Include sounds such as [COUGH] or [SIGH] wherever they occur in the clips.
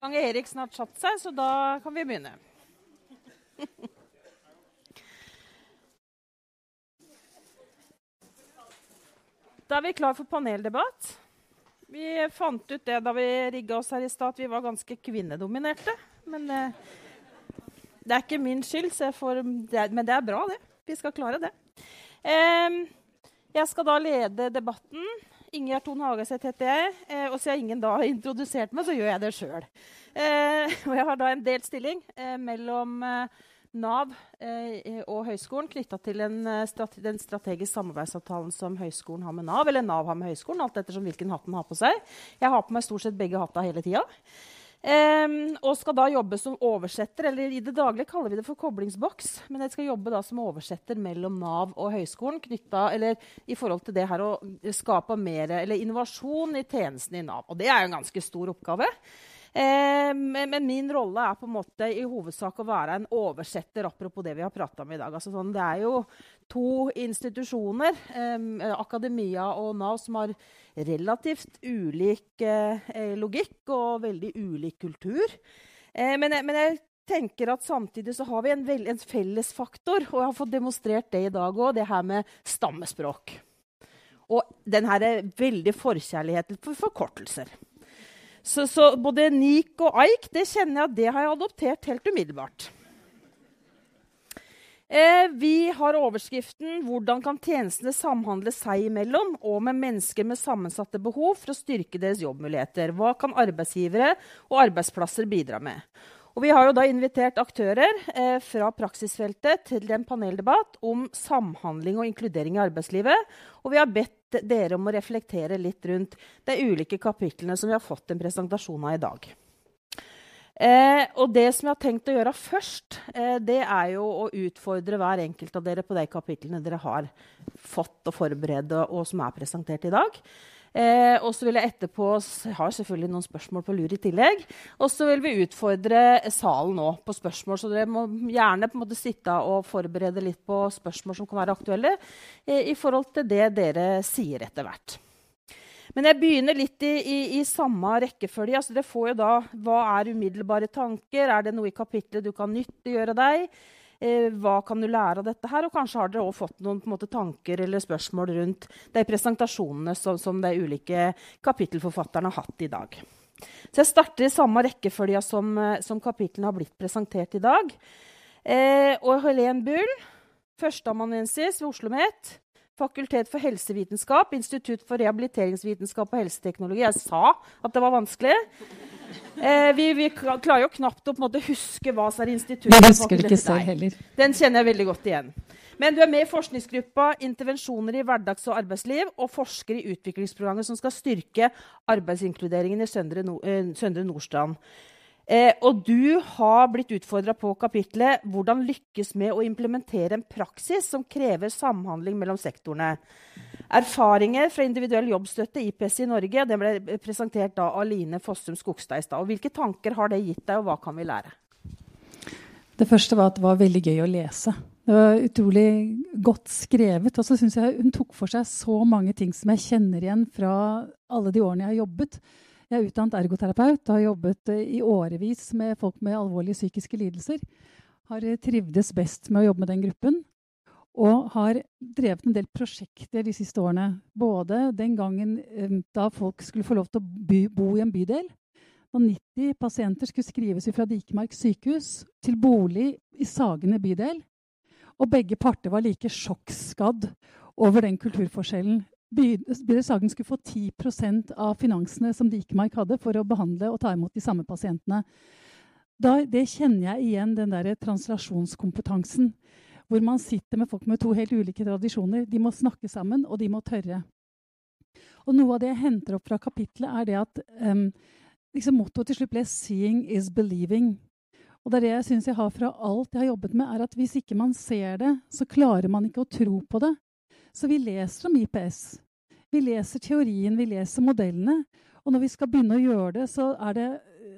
Har Erik snart satt seg, så da kan vi begynne. Da er vi klar for paneldebatt. Vi fant ut det da vi rigga oss her i stad, at vi var ganske kvinnedominerte. Men eh, det er ikke min skyld, får, men det er bra, det. Vi skal klare det. Eh, jeg skal da lede debatten. Ingjerd Thon Hagaseth heter jeg. Eh, og siden ingen da har [LAUGHS] introdusert meg, så gjør jeg det sjøl. Eh, [LAUGHS] og jeg har da en delt stilling eh, mellom eh, Nav eh, og høyskolen knytta til en, eh, strate den strategiske samarbeidsavtalen som høyskolen har med Nav, eller Nav har med høyskolen, alt ettersom hvilken hatt den har på seg. Jeg har på meg stort sett begge hatta hele tida. Um, og skal da jobbe som oversetter, eller i det daglige kaller vi det for koblingsboks. Men jeg skal jobbe da som oversetter mellom Nav og høyskolen knytta, eller i forhold til det her å skape mer, eller innovasjon i tjenestene i Nav. Og det er jo en ganske stor oppgave. Men, men, min rolle er på en måte i hovedsak å være en oversetter, apropos det vi har prata om i dag. Altså sånn, det er jo to institusjoner, eh, akademia og Nav, som har relativt ulik eh, logikk og veldig ulik kultur. Eh, men, men, jeg tenker at samtidig så har vi en, en fellesfaktor, og jeg har fått demonstrert det i dag òg, det her med stammespråk. Og den her veldig forkjærligheten for forkortelser. Så, så, både Nik og AIK det kjenner jeg at det har jeg adoptert helt umiddelbart. Eh, vi har overskriften 'Hvordan kan tjenestene samhandle seg imellom og med mennesker med sammensatte behov for å styrke deres jobbmuligheter'. Hva kan arbeidsgivere og arbeidsplasser bidra med? Og vi har jo da invitert aktører eh, fra praksisfeltet til en paneldebatt om samhandling og inkludering i arbeidslivet. Og vi har bedt dere om å reflektere litt rundt de ulike kapitlene som vi har fått en presentasjon av i dag. Eh, og det som jeg har tenkt å gjøre først, eh, det er jo å utfordre hver enkelt av dere på de kapitlene dere har fått å forberede, og som er presentert i dag. Eh, og så vil jeg etterpå jeg har selvfølgelig noen spørsmål på lur i tillegg. Og så vil vi utfordre salen nå på spørsmål. Så dere må gjerne på en måte sitte og forberede litt på spørsmål som kan være aktuelle eh, i forhold til det dere sier etter hvert. Men jeg begynner litt i, i, i samme rekkefølge. Altså, dere får jo da, Hva er umiddelbare tanker? Er det noe i kapitlet du kan nyttiggjøre deg? Eh, hva kan du lære av dette? her? Og kanskje har dere også fått noen måte, tanker eller spørsmål rundt de presentasjonene som, som, de ulike kapittelforfatterne har hatt i dag. Så jeg starter i samme rekkefølge som, eh, som kapitlene har blitt presentert i dag. Eh, og Helen Bull, førsteamanuensis ved Oslo OsloMet. Fakultet for helsevitenskap, Institutt for rehabiliteringsvitenskap og helseteknologi. Jeg sa at det var vanskelig. Eh, vi, vi, klarer jo knapt å måte, huske hva som er instituttet. Jeg husker ikke selv heller. Den kjenner jeg veldig godt igjen. Men du er med i forskningsgruppa Intervensjoner i hverdags- og arbeidsliv og forsker i utviklingsprogrammet som skal styrke arbeidsinkluderingen i Søndre, eh, Nordstrand. Eh, og du har blitt utfordra på kapitlet 'Hvordan lykkes med å implementere en praksis som krever samhandling mellom sektorene'. Erfaringer fra individuell jobbstøtte, IPS i Norge, det ble presentert av Line Fossum Skogstad i stad. Hvilke tanker har det gitt deg, og hva kan vi lære? Det første var at det var veldig gøy å lese. Det var utrolig godt skrevet. Og så syns jeg hun tok for seg så mange ting som jeg kjenner igjen fra alle de årene jeg har jobbet. Jeg er utdannet ergoterapeut og har jobbet eh, i årevis med folk med alvorlige psykiske lidelser. Har eh, trivdes best med å jobbe med den gruppen. Og har drevet en del prosjekter de siste årene. Både den gangen eh, da folk skulle få lov til å bo i en bydel. Da 90 pasienter skulle skrives fra Dikemark sykehus til bolig i Sagene bydel. Og begge parter var like sjokkskadd over den kulturforskjellen. Sagen skulle få 10% av finansene som Dikemark hadde for å behandle og ta imot de samme pasientene. Da, det kjenner jeg igjen, den der translasjonskompetansen hvor man sitter med folk med to helt ulike tradisjoner. De må snakke sammen, og de må tørre. Og Noe av det jeg henter opp fra kapitlet, er det at um, liksom mottoet til slutt ble 'seeing is believing'. Og det er det jeg syns jeg har fra alt jeg har jobbet med, er at hvis ikke man ser det, så klarer man ikke å tro på det. Så vi leser om IPS. Vi leser teorien, vi leser modellene. Og når vi skal begynne å gjøre det, så er det,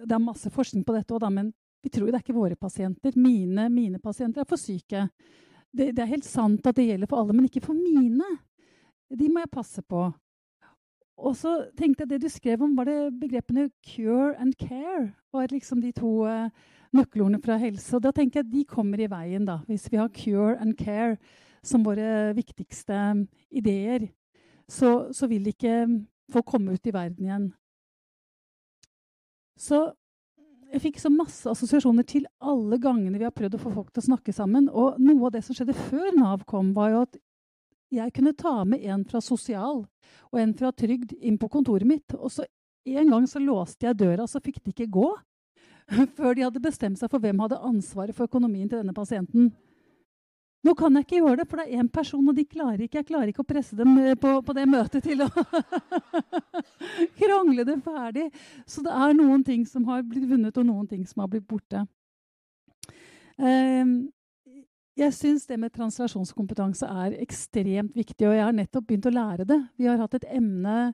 det er masse forskning på dette òg, men vi tror jo det er ikke våre pasienter. Mine, mine pasienter er for syke. Det, det, er helt sant at det gjelder for alle, men ikke for mine. De må jeg passe på. og så tenkte jeg Det du skrev om, var det begrepene 'cure and care'. var liksom de to uh, nøkkelordene fra helse. Og da tenker jeg at de kommer i veien, da, hvis vi har 'cure and care' som våre viktigste ideer. Så, så vil ikke folk komme ut i verden igjen. Så jeg fikk så masse assosiasjoner til alle gangene vi har prøvd å få folk til å snakke sammen. Og noe av det som skjedde før Nav kom, var jo at jeg kunne ta med en fra sosial og en fra trygd inn på kontoret mitt. Og så en gang så låste jeg døra, så fikk de ikke gå. [LAUGHS] Før de hadde bestemt seg for hvem hadde ansvaret for økonomien til denne pasienten. Nå kan jeg ikke gjøre det, for det er én person, og de klarer ikke. Jeg klarer ikke å presse dem eh, på, på det møtet til å [LAUGHS] krangle det ferdig. Så det er noen ting som har blitt vunnet, og noen ting som har blitt borte. Um, jeg syns det med translasjonskompetanse er ekstremt viktig, og jeg har nettopp begynt å lære det. Vi har hatt et emne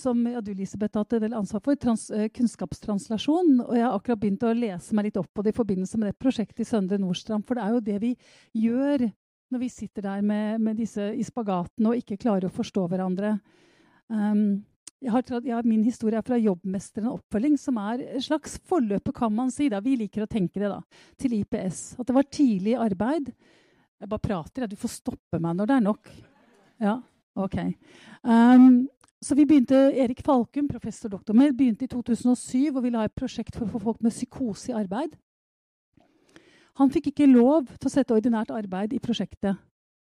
som ja, du, Elisabeth, har hatt en del ansvar for, trans, eh, kunnskapstranslasjon. Og jeg har akkurat begynt å lese meg litt opp på det i forbindelse med det prosjektet i Søndre Nordstrand. For det er jo det vi gjør når vi sitter der med, med disse i spagaten og ikke klarer å forstå hverandre. Um, jeg har, jeg min historie er fra Jobbmesteren oppfølging, som er et slags forløpet, kan man si. Da. Vi liker å tenke det, da. Til IPS. At det var tidlig arbeid. Jeg bare prater, jeg. Du får stoppe meg når det er nok. Ja, ok. Um, så vi begynte, Erik Falkum, professor doktor med, begynte i 2007 og ville ha et prosjekt for å få folk med psykose i arbeid. Han fikk ikke lov til å sette ordinært arbeid i prosjektet.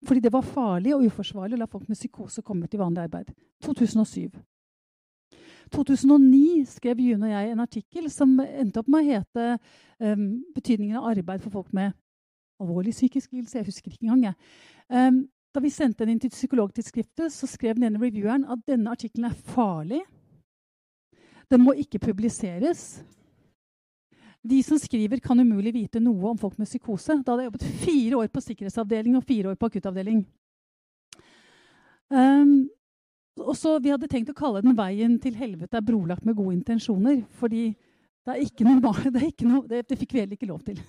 Fordi det var farlig og uforsvarlig å la folk med psykose komme til vanlig arbeid. 2007. 2009 skrev June og jeg en artikkel som endte opp med å hete um, 'Betydningen av arbeid for folk med alvorlig psykisk lidelse'. Jeg husker ikke engang. jeg. Um, da vi sendte den inn til Psykologtidsskriftet, så skrev denne revieweren at denne artikkelen er farlig. Den må ikke publiseres. De som skriver, kan umulig vite noe om folk med psykose. Da hadde jeg jobbet fire år på sikkerhetsavdeling og fire år på akuttavdeling. Um, også, Vi hadde tenkt å kalle den 'Veien til helvete er brolagt med gode intensjoner'. fordi det er ikke noe, det, er ikke noe, det, det fikk vi heller ikke lov til.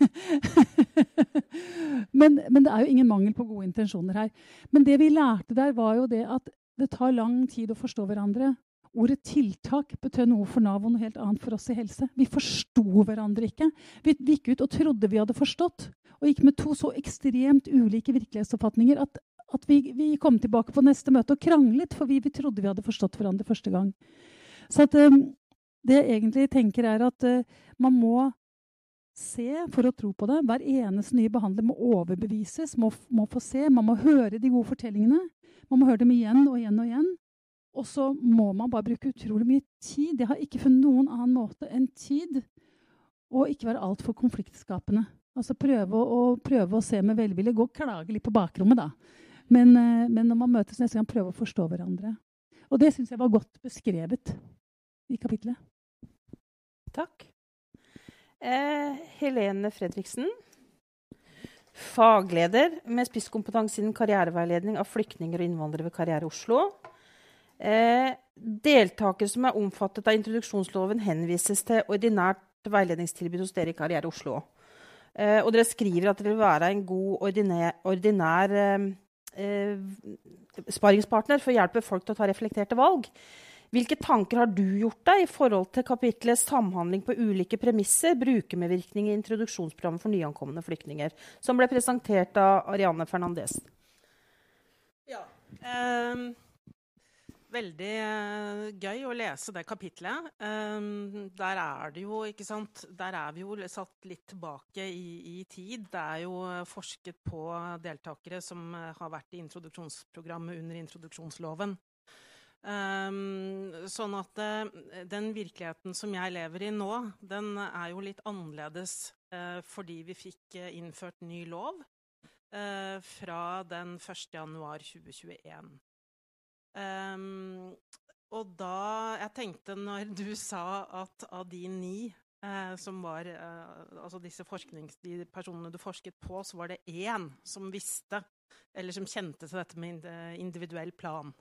[LAUGHS] men, men, det er jo ingen mangel på gode intensjoner her. Men det vi lærte der, var jo det at det tar lang tid å forstå hverandre. Ordet 'tiltak' betød noe for Nav og noe helt annet for oss i helse. Vi forsto hverandre ikke. Vi gikk ut og trodde vi hadde forstått, og gikk med to så ekstremt ulike virkelighetsoppfatninger at at vi, vi, kom tilbake på neste møte og kranglet, for vi, vi trodde vi hadde forstått hverandre første gang. Så at, um, det jeg egentlig tenker, er at uh, man må se for å tro på det. Hver eneste nye behandler må overbevises, må, må, få se. Man må høre de gode fortellingene. Man må høre dem igjen og igjen og igjen. Og så må man bare bruke utrolig mye tid. Jeg har ikke funnet noen annen måte enn tid. Og ikke være altfor konfliktskapende. Altså prøve å, prøve å se med velvilje. Gå og klage litt på bakrommet, da. Men, eh, men, når man møtes neste gang, prøve å forstå hverandre. Og det syns jeg var godt beskrevet i kapitlet. Takk. Eh, Helene Fredriksen. Fagleder med spisskompetanse innen karriereveiledning av flyktninger og innvandrere ved Karriere Oslo. Eh, deltakere som er omfattet av introduksjonsloven, henvises til ordinært veiledningstilbud hos dere i Karriere Oslo. Eh, og dere skriver at dere vil være en god ordinær, ordinær eh, eh, sparingspartner for å hjelpe folk til å ta reflekterte valg. Hvilke tanker har du gjort deg i forhold til kapitlet 'Samhandling på ulike premisser', brukermedvirkning i introduksjonsprogrammet for nyankomne flyktninger, som ble presentert av Ariane Fernandez? Ja. Um veldig uh, gøy å lese det kapitlet. Um, der er det jo, ikke sant Der er vi jo satt litt tilbake i, i tid. Det er jo forsket på deltakere som uh, har vært i introduksjonsprogrammet under introduksjonsloven. Um, sånn at uh, den virkeligheten som jeg lever i nå, den er jo litt annerledes fordi vi fikk innført ny lov fra den 1. januar 2021. Um, og da Jeg tenkte når du sa at av de ni eh, som var eh, Altså disse de personene du forsket på, så var det én som visste, eller som kjente til dette med individuell plan.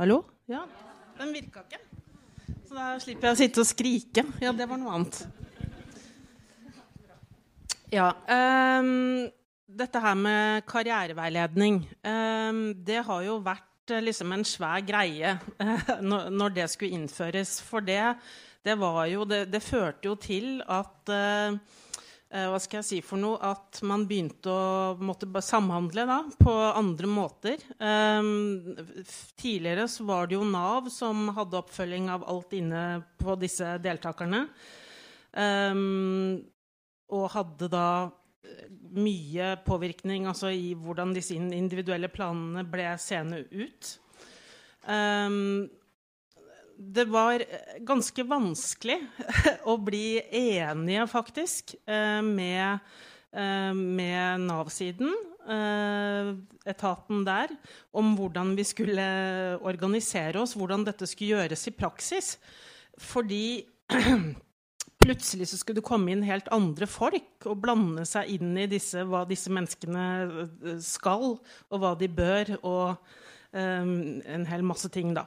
Hallo? Ja, den virka ikke. Så da slipper jeg å sitte og skrike. Ja, det var noe annet. Ja. Um, dette her med karriereveiledning, um, det har jo vært liksom en svær greie [LAUGHS] uh, når, det skulle innføres. For det, det, jo, det, det førte jo til at uh, Eh, hva skal jeg si for noe, at man begynte å måtte samhandle da, på andre måter. Um, tidligere så var det jo Nav som hadde oppfølging av alt inne på disse deltakerne. Um, og hadde da eh, mye påvirkning altså i hvordan disse individuelle planene ble seende ut. Um, det var eh, ganske vanskelig [LAUGHS] å bli enige, faktisk, eh, med, eh, med Nav-siden, etaten der, om hvordan vi skulle organisere oss, hvordan dette skulle gjøres i praksis. Fordi [CLEARS THROAT] plutselig så skulle det komme inn helt andre folk og blande seg inn i disse, hva disse menneskene skal, og hva de bør, og um, en hel masse ting, da.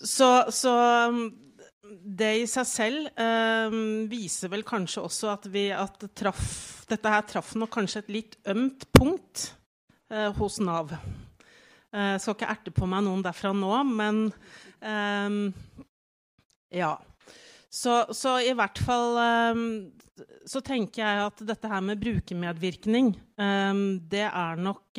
Så, så, um, det i seg selv um, viser vel kanskje også at, vi, at traf, dette her traff nok kanskje et litt ømt punkt uh, hos Nav. Jeg uh, skal ikke erte på meg noen derfra nå, men um, ja. Så, så, i hvert fall um, så tenker jeg at dette her med brukermedvirkning, det er nok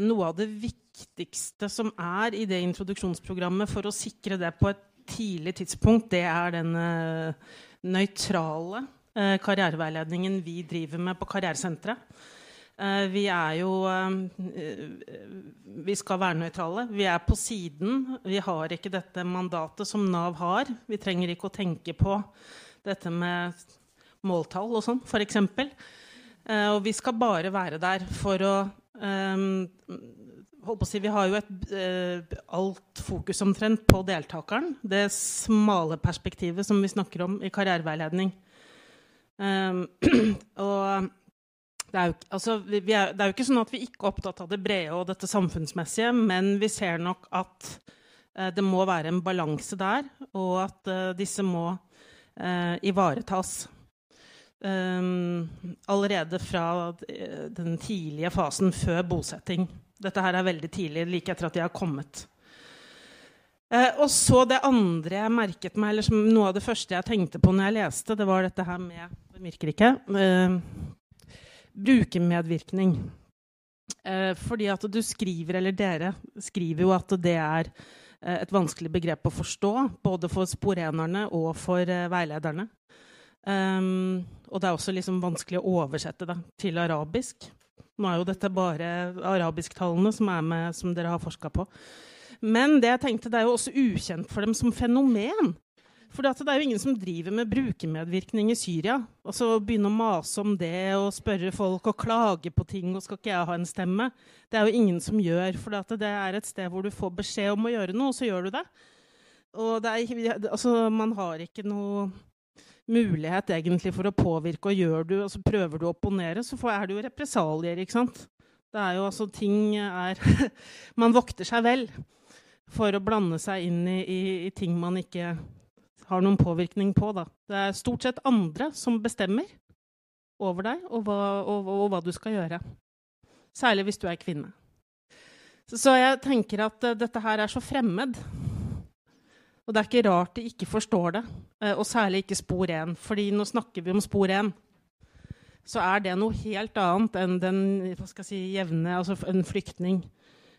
noe av det viktigste som er i det introduksjonsprogrammet for å sikre det på et tidlig tidspunkt, det er den uh, nøytrale uh, karriereveiledningen vi driver med på Karrieresenteret. Vi er jo Vi skal være nøytrale. Vi er på siden. Vi har ikke dette mandatet som Nav har. Vi trenger ikke å tenke på dette med måltall og sånn, f.eks. Og vi skal bare være der for å um, Si, vi har jo et, eh, alt fokus omtrent på deltakeren. Det smale perspektivet som vi snakker om i karriereveiledning. Um, [CLEARS THROAT] og det er, jo, altså, er, det er, jo, ikke sånn at vi ikke er opptatt av det brede og dette samfunnsmessige, men vi ser nok at uh, det må være en balanse der, og at uh, disse må uh, ivaretas. Um, allerede fra den tidlige fasen før bosetting. Dette her er veldig tidlig, like etter at de har kommet. Uh, og så det andre jeg merket meg, eller som noe av det første jeg tenkte på når jeg leste, det var dette her med Det virker ikke. Uh, brukermedvirkning. Uh, fordi at du skriver, eller dere skriver jo at det er eh, et vanskelig begrep å forstå, både for sporenerne og for eh, veilederne. Um, og det er også liksom vanskelig å oversette det til arabisk. Nå er jo dette bare arabisktalene som, som dere har forska på. Men det jeg tenkte, det er jo også ukjent for dem som fenomen. For det er jo ingen som driver med brukermedvirkning i Syria. Og så Begynne å mase om det og spørre folk og klage på ting. og skal ikke jeg ha en stemme? Det er jo ingen som gjør. For det er et sted hvor du får beskjed om å gjøre noe, og så gjør du det. Og det er, altså, man har ikke noe mulighet egentlig for å påvirke, og gjør du, og så prøver du å opponere, så er det jo represalier. ikke sant? Det er jo altså ting er [LAUGHS] Man vokter seg vel for å blande seg inn i, i, i, ting man ikke har noen påvirkning på. Da. Det er stort sett andre som bestemmer over deg og hva, og, og hva du skal gjøre. Særlig hvis du er kvinne. Så, så jeg tenker at uh, dette her er så fremmed og det er ikke rart de ikke forstår det, eh, og særlig ikke spor 1. fordi nå snakker vi om spor 1. Så er det noe helt annet enn den si, jevne Altså en flyktning.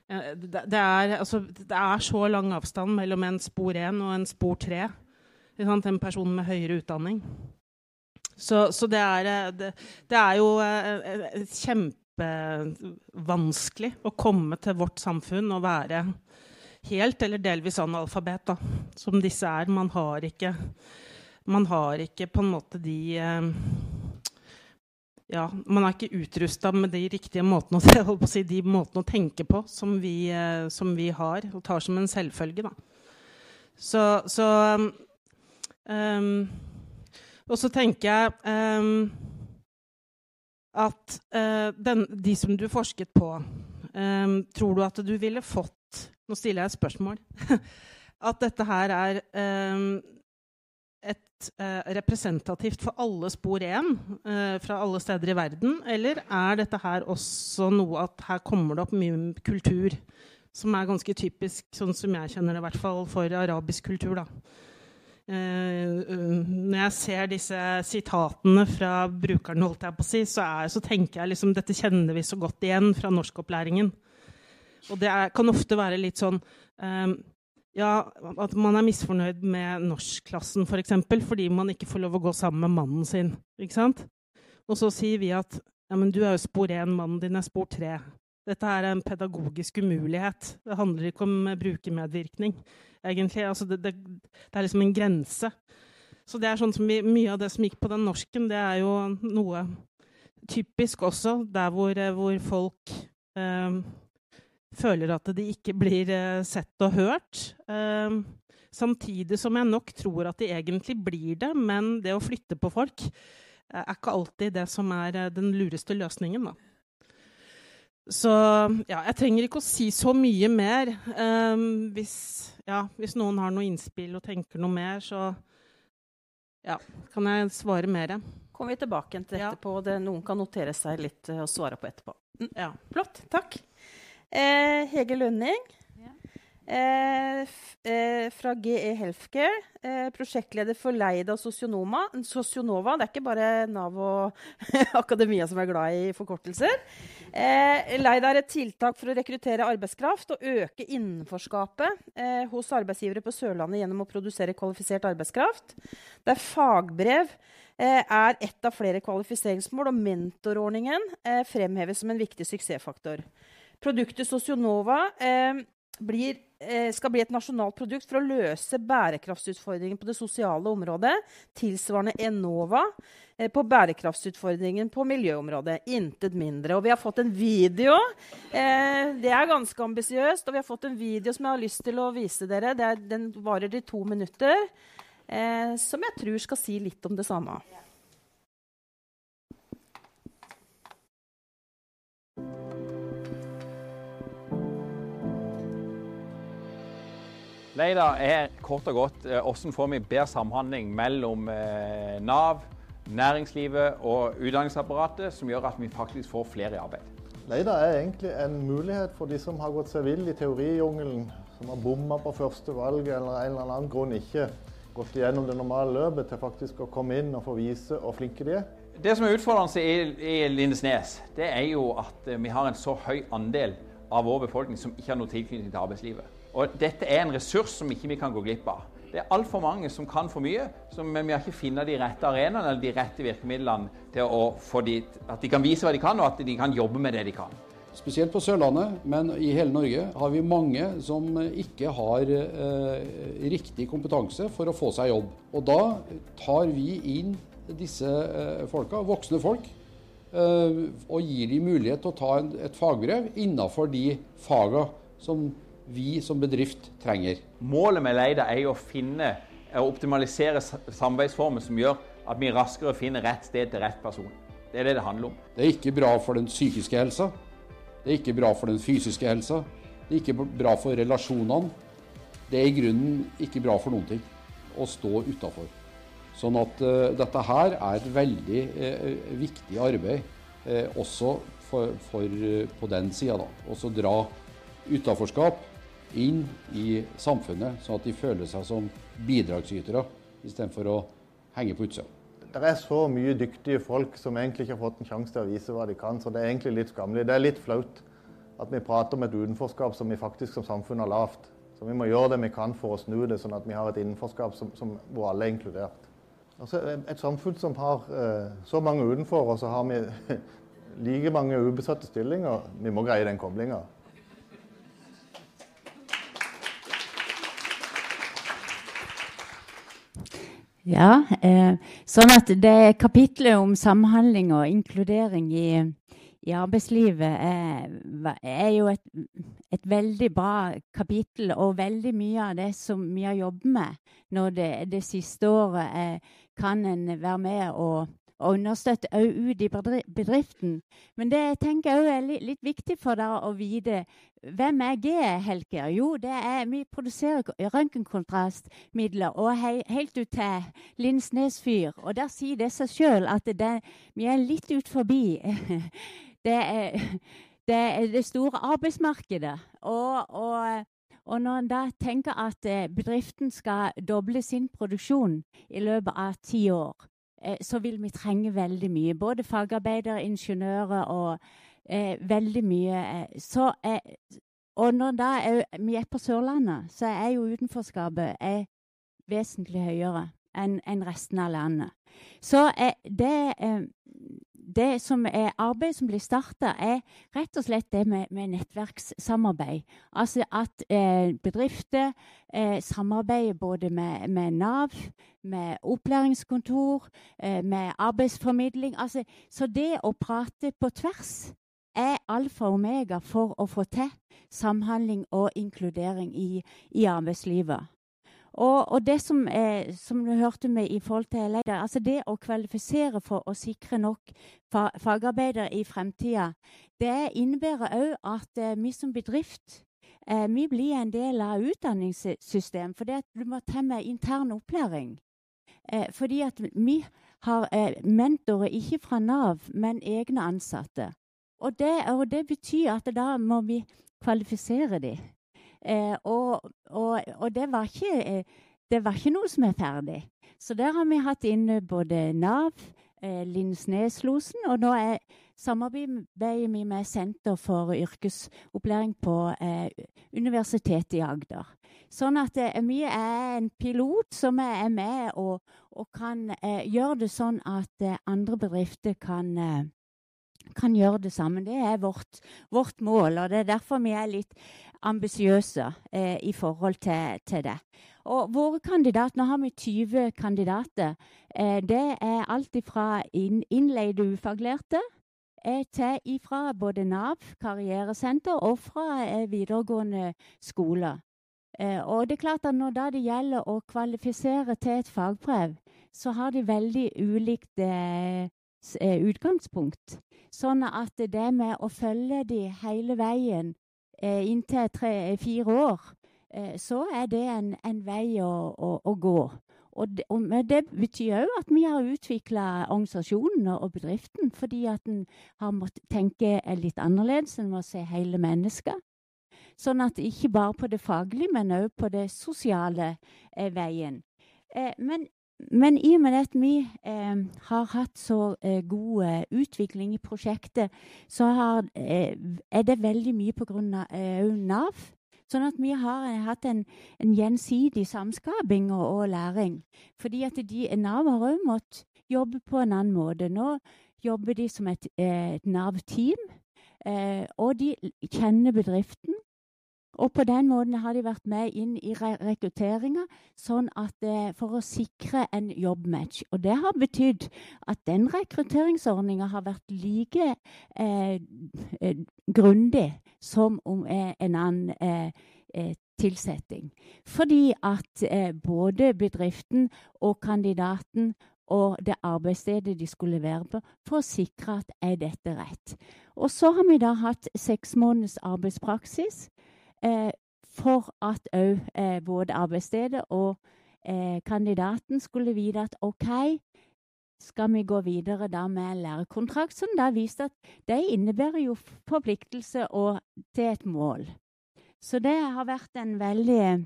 Eh, det, det, er, altså, det er, så lang avstand mellom en spor 1 og en spor 3. En person med høyere utdanning. Så, så det, er, eh, det, det, er, jo kjempevanskelig å komme til vårt samfunn og være helt eller delvis analfabet, da, som disse er. Man har ikke, man har ikke på en måte de eh, ja, Man er ikke utrusta med de riktige måtene å, si, de måtene å tenke på som vi, eh, som vi, har, og tar som en selvfølge. Da. Så, så um, Og så tenker jeg um, at uh, den, de som du forsket på, um, tror du at du ville fått Nå stiller jeg et spørsmål. [LAUGHS] at dette her er um, et uh, representativt for alle spor 1 uh, fra alle steder i verden? Eller er dette her også noe at her kommer det opp mye kultur som er ganske typisk, sånn som jeg kjenner det, i hvert fall for arabisk kultur? da? Uh, når jeg ser disse sitatene fra brukeren, holdt jeg på å si, så, er, så tenker jeg liksom dette kjenner vi så godt igjen fra norskopplæringen. Og det er, kan ofte være litt sånn um, ja, At man er misfornøyd med norskklassen f.eks. For eksempel, fordi man ikke får lov å gå sammen med mannen sin. ikke sant? Og så sier vi at ja, men du er jo spor 1, mannen din er spor 3. Dette er en pedagogisk umulighet. Det handler ikke om brukermedvirkning. egentlig. Altså det, det, det, er liksom en grense. Så det er sånn som vi, Mye av det som gikk på den norsken, det er jo noe typisk også der hvor, hvor folk eh, føler at de ikke blir eh, sett og hørt. Eh, samtidig som jeg nok tror at de egentlig blir det, men det å flytte på folk eh, er ikke alltid det som er den lureste løsningen. da. Så ja, jeg trenger ikke å si så mye mer. Um, hvis, ja, hvis, noen har noe innspill og tenker noe mer, så ja, kan jeg svare mer. Kommer vi tilbake til etterpå. Det, noen kan notere seg litt og svare på etterpå. Mm, ja, Flott. Takk. Eh, Hege Lønning eh, eh, fra GE Healthcare. Eh, prosjektleder for Leida Sosionoma. Sosionova. Det er ikke bare Nav og [LAUGHS] akademia som er glad i forkortelser. Eh, Leida er et tiltak for å rekruttere arbeidskraft og øke innenforskapet eh, hos arbeidsgivere på Sørlandet gjennom å produsere kvalifisert arbeidskraft. Der er fagbrev er ett av flere kvalifiseringsmål, og mentorordningen fremheves som en viktig suksessfaktor. Produktet Sosionova eh, blir, eh, skal bli et nasjonalt produkt for å løse bærekraftsutfordringen på det sosiale området, tilsvarende Enova eh, på bærekraftsutfordringen på miljøområdet. Intet mindre. Og vi har fått en video. Det er ganske ambisiøst. Og vi har fått en video som jeg har lyst til å vise dere. Er, den varer i to minutter. Som jeg tror skal si litt om det samme. Leida er kort og godt hvordan eh, får vi bedre samhandling mellom eh, Nav, næringslivet og utdanningsapparatet, som gjør at vi faktisk får flere i arbeid. Leida er egentlig en mulighet for de som har gått seg vill i teorijungelen, som har bomma på første valg eller en eller annen grunn ikke gått igjennom det normale løpet, til faktisk å komme inn og få vise hvor flinke de er. Det som er utfordrende i, i Lindesnes, det er jo at eh, vi har en så høy andel av vår befolkning som ikke har noe tilknytning til arbeidslivet. Og dette er en ressurs som ikke vi kan gå glipp av. Det er altfor mange som kan for mye, men vi har ikke funnet de rette arenaene eller de rette virkemidlene til å få de, at de kan vise hva de kan, og at de kan jobbe med det de kan. Spesielt på Sørlandet, men i hele Norge har vi mange som ikke har eh, riktig kompetanse for å få seg jobb. Og da tar vi inn disse eh, folka, voksne folk, eh, og gir dem mulighet til å ta en, et fagbrev innafor de faga som vi som bedrift trenger. Målet med Leida er å finne og optimalisere samarbeidsformer som gjør at vi raskere finner rett sted til rett person. Det er det det handler om. Det er ikke bra for den psykiske helsa. Det er ikke bra for den fysiske helsa. Det er ikke bra for relasjonene. Det er i grunnen ikke bra for noen ting å stå utafor. Sånn at uh, dette her er et veldig uh, viktig arbeid uh, også for, for på den sida. Også dra utaforskap inn i samfunnet, sånn at de føler seg som bidragsytere istedenfor å henge på utsida. Det er så mye dyktige folk som egentlig ikke har fått en sjanse til å vise hva de kan, så det er egentlig litt skammelig. Det er litt flaut at vi prater om et utenforskap som vi faktisk som samfunn har lavt. Så vi må gjøre det vi kan for å snu det, sånn at vi har et innenforskap som, som, hvor alle er inkludert. Altså, et samfunn som har uh, så mange utenfor, og så har vi [LAUGHS] like mange ubesatte stillinger, vi må greie den koblinga. Ja, eh, sånn at det kapitlet om samhandling og inkludering i, i arbeidslivet er, er jo et, et, veldig bra kapittel, og veldig mye av det som vi har jobbet med nå det, det siste året, er, kan en være med og, og understøtte òg ut i bedriften. Men det jeg tenker òg er litt, viktig for dere å vite. Hvem er G, Helker? Jo, er vi produserer røntgenkontrastmidler og he, helt ut til Lindsnes fyr. Og der sier det seg sjøl at det, vi er litt ut forbi [LAUGHS] det, er, det, er det store arbeidsmarkedet. Og, og og når en da tenker at eh, bedriften skal doble sin produksjon i løpet av ti år, så vil vi trenge veldig mye. Både fagarbeidere, ingeniører og eh, veldig mye. Eh, så, eh, og når da er, vi er på Sørlandet, så er jo utenforskapet er vesentlig høyere enn en resten av landet. Så det det som er arbeidet som blir starta, er rett og slett det med, med nettverkssamarbeid. Altså at eh, bedrifter eh, samarbeider både med, med, Nav, med opplæringskontor, eh, med arbeidsformidling. Altså, så det å prate på tvers er alfa og omega for å få til samhandling og inkludering i, i arbeidslivet. Og, og, det som, er, som, du hørte med i forhold til leder, altså det å kvalifisere for å sikre nok fagarbeidere i fremtida, det innebærer òg at eh, vi som bedrift eh, vi blir en del av utdanningssystemet. For du må ta med intern opplæring. Eh, fordi at vi har eh, mentorer ikke fra Nav, men egne ansatte. Og det, og det betyr at da må vi kvalifisere dem. Eh, og, og, og det, var ikke, eh, det, var ikke, noe som er ferdig. Så der har vi hatt inne både Nav, eh, Lindsneslosen, og nå er samarbeider vi med Senter for yrkesopplæring på eh, Universitetet i Agder. Sånn at eh, vi er en pilot som er med og, og kan eh, gjøre det sånn at eh, andre bedrifter kan kan gjøre det samme. Det er vårt, vårt, mål, og det er derfor vi er litt ambisiøse eh, i forhold til, til, det. Og våre kandidater, Nå har vi 20 kandidater. Eh, det er alt fra inn, innleide ufaglærte eh, til ifra både Nav, karrieresenter, og fra eh, videregående skoler. Eh, og det er klart at Når det gjelder å kvalifisere til et fagbrev, så har de veldig ulikt eh, utgangspunkt. Sånn at det med å følge de hele veien inntil tre-fire år, eh, så er det en, en vei å, å, å gå. Og det, og det betyr òg at vi har utvikla organisasjonen og bedriften fordi at en har måttet tenke litt annerledes. En må se hele mennesket. Sånn at ikke bare på det faglige, men òg på det sosiale eh, veien. Eh, men men i og med at vi eh, har hatt så eh, god eh, utvikling i prosjektet, så har, eh, er det veldig mye pga. Eh, Nav. Sånn at vi har eh, hatt en, en gjensidig samskaping og, og, læring. Fordi at de, Nav har òg måttet jobbe på en annen måte. Nå jobber de som et, et Nav-team. og de kjenner bedriften. Og på den måten har de vært med inn i re rekrutteringa sånn eh, for å sikre en jobbmatch. Og det har betydd at den rekrutteringsordninga har vært like eh, grundig som om eh, en annen eh, eh, tilsetting. Fordi at både bedriften og kandidaten og det arbeidsstedet de skulle være på, for å sikre at er dette rett. Og så har vi da hatt seks måneders arbeidspraksis for at òg eh, både arbeidsstedet og eh, kandidaten skulle vite at OK, skal vi gå videre da med lærekontrakt, som da viste at det innebærer jo forpliktelse og til et mål. Så det har vært en veldig,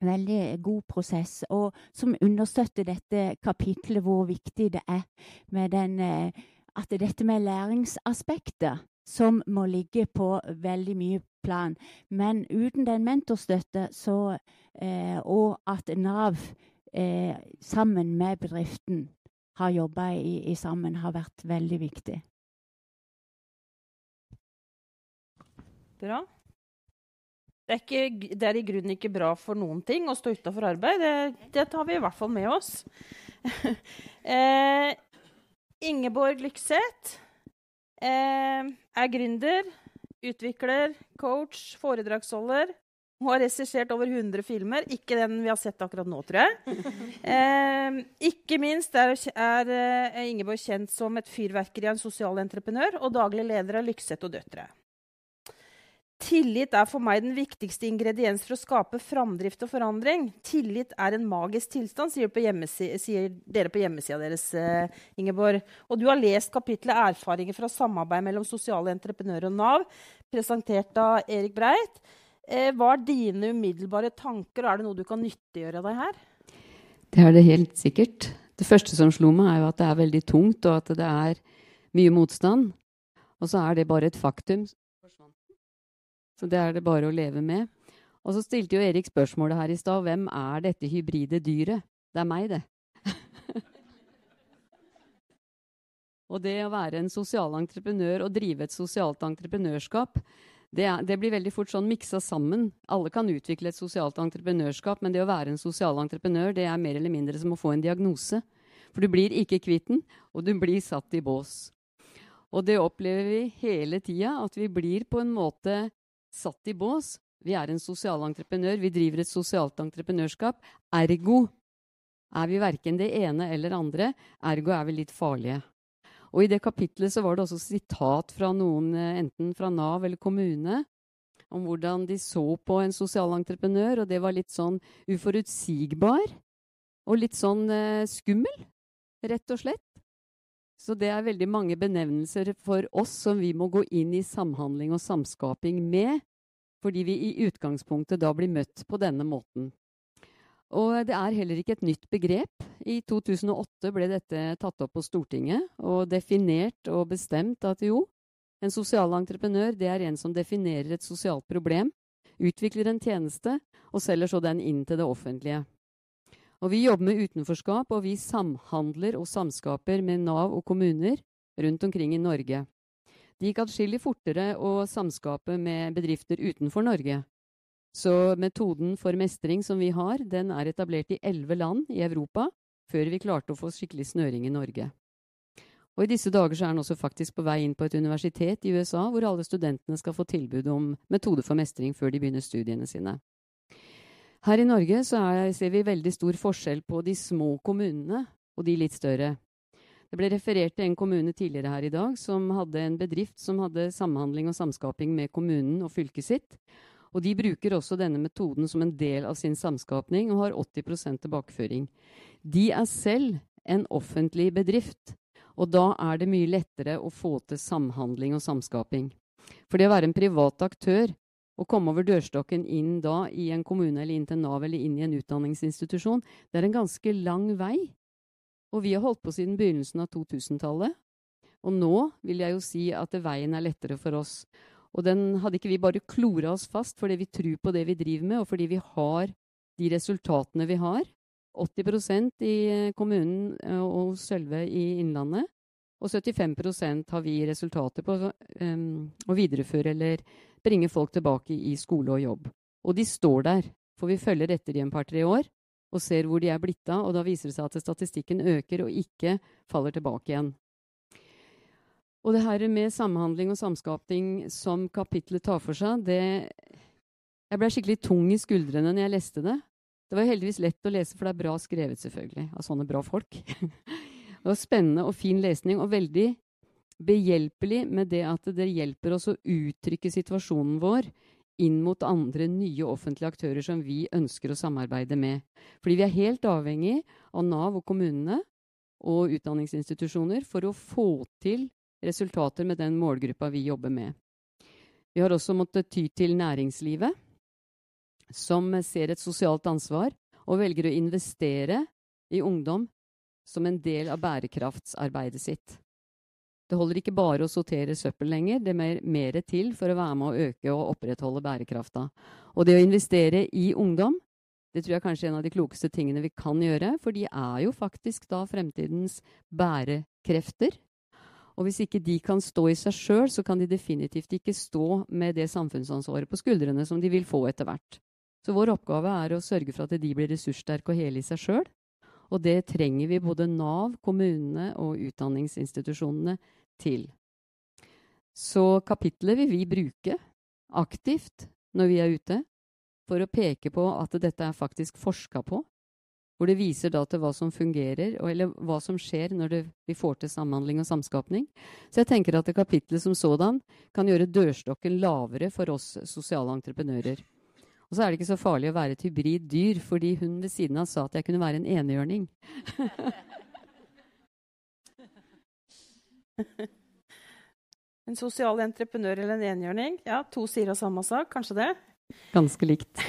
veldig god prosess, og som understøtter dette kapitlet, hvor viktig det er med den, eh, at dette med læringsaspektet som må ligge på veldig mye plan. Men uten den mentorstøtte så, eh, og at Nav eh, sammen med bedriften har jobba i, i, sammen, har vært veldig viktig. Bra. Det er, ikke, det er, i grunnen ikke bra for noen ting å stå utafor arbeid. Det, det, tar vi i hvert fall med oss. [LAUGHS] eh, Ingeborg Lykseth eh, er gründer utvikler, coach, foredragsholder. Hun har regissert over 100 filmer. Ikke den vi har sett akkurat nå, tror jeg. [LAUGHS] Eh, ikke minst er, er eh, Ingeborg kjent som et fyrverkeri av en sosial entreprenør og daglig leder av Lykseth og Døtre. Tillit er for meg den viktigste ingrediens for å skape framdrift og forandring. Tillit er en magisk tilstand, sier, sier dere på hjemmesida deres. Eh, Ingeborg. Og du har lest kapitlet 'Erfaringer fra samarbeid mellom sosiale entreprenører og Nav', presentert av Erik Breit. Eh, hva er dine umiddelbare tanker, og er det noe du kan nyttiggjøre deg her? Det er det helt sikkert. Det første som slo meg, er jo at det er veldig tungt, og at det er mye motstand. Og så er det bare et faktum så det er det bare å leve med. Og så stilte jo Erik spørsmålet her i stad. Hvem er dette hybride dyret? Det er meg, det. [LAUGHS] og det å være en sosial entreprenør og drive et sosialt entreprenørskap, det, er, det, blir veldig fort sånn miksa sammen. Alle kan utvikle et sosialt entreprenørskap, men det å være en sosial entreprenør det er mer eller mindre som å få en diagnose. For du blir ikke kvitt den, og du blir satt i bås. Og det opplever vi hele tida, at vi blir på en måte satt i bås. Vi er en sosial entreprenør, vi driver et sosialt entreprenørskap. Ergo er vi verken det ene eller andre. Ergo er vi litt farlige. Og I det kapitlet så var det også sitat fra noen, eh, enten fra Nav eller kommune, om hvordan de så på en sosial entreprenør, og det var litt sånn uforutsigbar og litt sånn eh, skummel, rett og slett. Så det er veldig mange benevnelser for oss som vi må gå inn i samhandling og samskaping med, fordi vi i utgangspunktet da blir møtt på denne måten. Og det er heller ikke et nytt begrep. I 2008 ble dette tatt opp på Stortinget og definert og bestemt at jo, en sosial entreprenør det er en som definerer et sosialt problem, utvikler en tjeneste og selger så den inn til det offentlige. Og vi jobber med utenforskap, og vi samhandler og samskaper med Nav og kommuner rundt omkring i Norge. Det gikk atskillig fortere å samskape med bedrifter utenfor Norge. Så metoden for mestring som vi har, den er etablert i elleve land i Europa før vi klarte å få skikkelig snøring i Norge. Og I disse dager så er den også faktisk på vei inn på et universitet i USA, hvor alle studentene skal få tilbud om metode for mestring før de begynner studiene sine. Her i Norge er, ser vi veldig stor forskjell på de små kommunene og de litt større. Det ble referert til en kommune tidligere her i dag som hadde en bedrift som hadde samhandling og samskaping med kommunen og fylket sitt. Og de bruker også denne metoden som en del av sin samskapning og har 80% tilbakeføring. De er selv en offentlig bedrift, og da er det mye lettere å få til samhandling og samskaping. For det å være en privat aktør å komme over dørstokken inn da i en kommune eller inn til Nav eller inn i en utdanningsinstitusjon, det er en ganske lang vei. Og vi har holdt på siden begynnelsen av 2000-tallet. Og nå vil jeg jo si at veien er lettere for oss. Og den hadde ikke vi bare klora oss fast fordi vi tror på det vi driver med, og fordi vi har de resultatene vi har. 80% i kommunen eh, og Sølve i Innlandet. Og 75% har vi resultater på um, å videreføre eller bringe folk tilbake i skole og jobb. Og de står der, for vi følger etter i en par-tre år og ser hvor de er blitt av, og da viser det seg at statistikken øker og ikke faller tilbake igjen. Og det her med samhandling og samskaping som kapitlet tar for seg, det Jeg ble skikkelig tung i skuldrene når jeg leste det. Det var heldigvis lett å lese, for det er bra skrevet, selvfølgelig, av sånne bra folk. [LAUGHS] det var spennende og fin lesning, og veldig behjelpelig med det at det hjelper oss å uttrykke situasjonen vår inn mot andre nye offentlige aktører som vi ønsker å samarbeide med. Fordi vi er helt avhengig av Nav og kommunene og utdanningsinstitusjoner for å få til resultater med den målgruppa vi jobber med. Vi har også måttet ty til næringslivet, som ser et sosialt ansvar og velger å investere i ungdom som en del av bærekraftsarbeidet sitt. Det holder ikke bare å sortere søppel lenger, det er mer, mer til for å være med å øke og opprettholde bærekrafta. Og det å investere i ungdom, det tror jeg kanskje er en av de klokeste tingene vi kan gjøre, for de er jo faktisk da fremtidens bærekrefter. Og hvis ikke de kan stå i seg sjøl, så kan de definitivt ikke stå med det samfunnsansvaret på skuldrene som de vil få etter hvert. Så vår oppgave er å sørge for at de blir ressurssterke og hele i seg sjøl. Og det trenger vi både Nav, kommunene og utdanningsinstitusjonene til. Så kapitlet vil vi bruke aktivt når vi er ute, for å peke på at dette er faktisk forska på. Hvor det viser da til hva som fungerer, eller hva som skjer når det, vi får til samhandling og samskapning. Så jeg tenker at det kapitlet som sådan kan gjøre dørstokken lavere for oss sosiale entreprenører. Og så er det ikke så farlig å være et hybrid dyr, fordi hun ved siden av sa at jeg kunne være en enhjørning. [LAUGHS] en sosial entreprenør eller en enhjørning? Ja, to sider av samme sak, kanskje det? Ganske likt. [LAUGHS]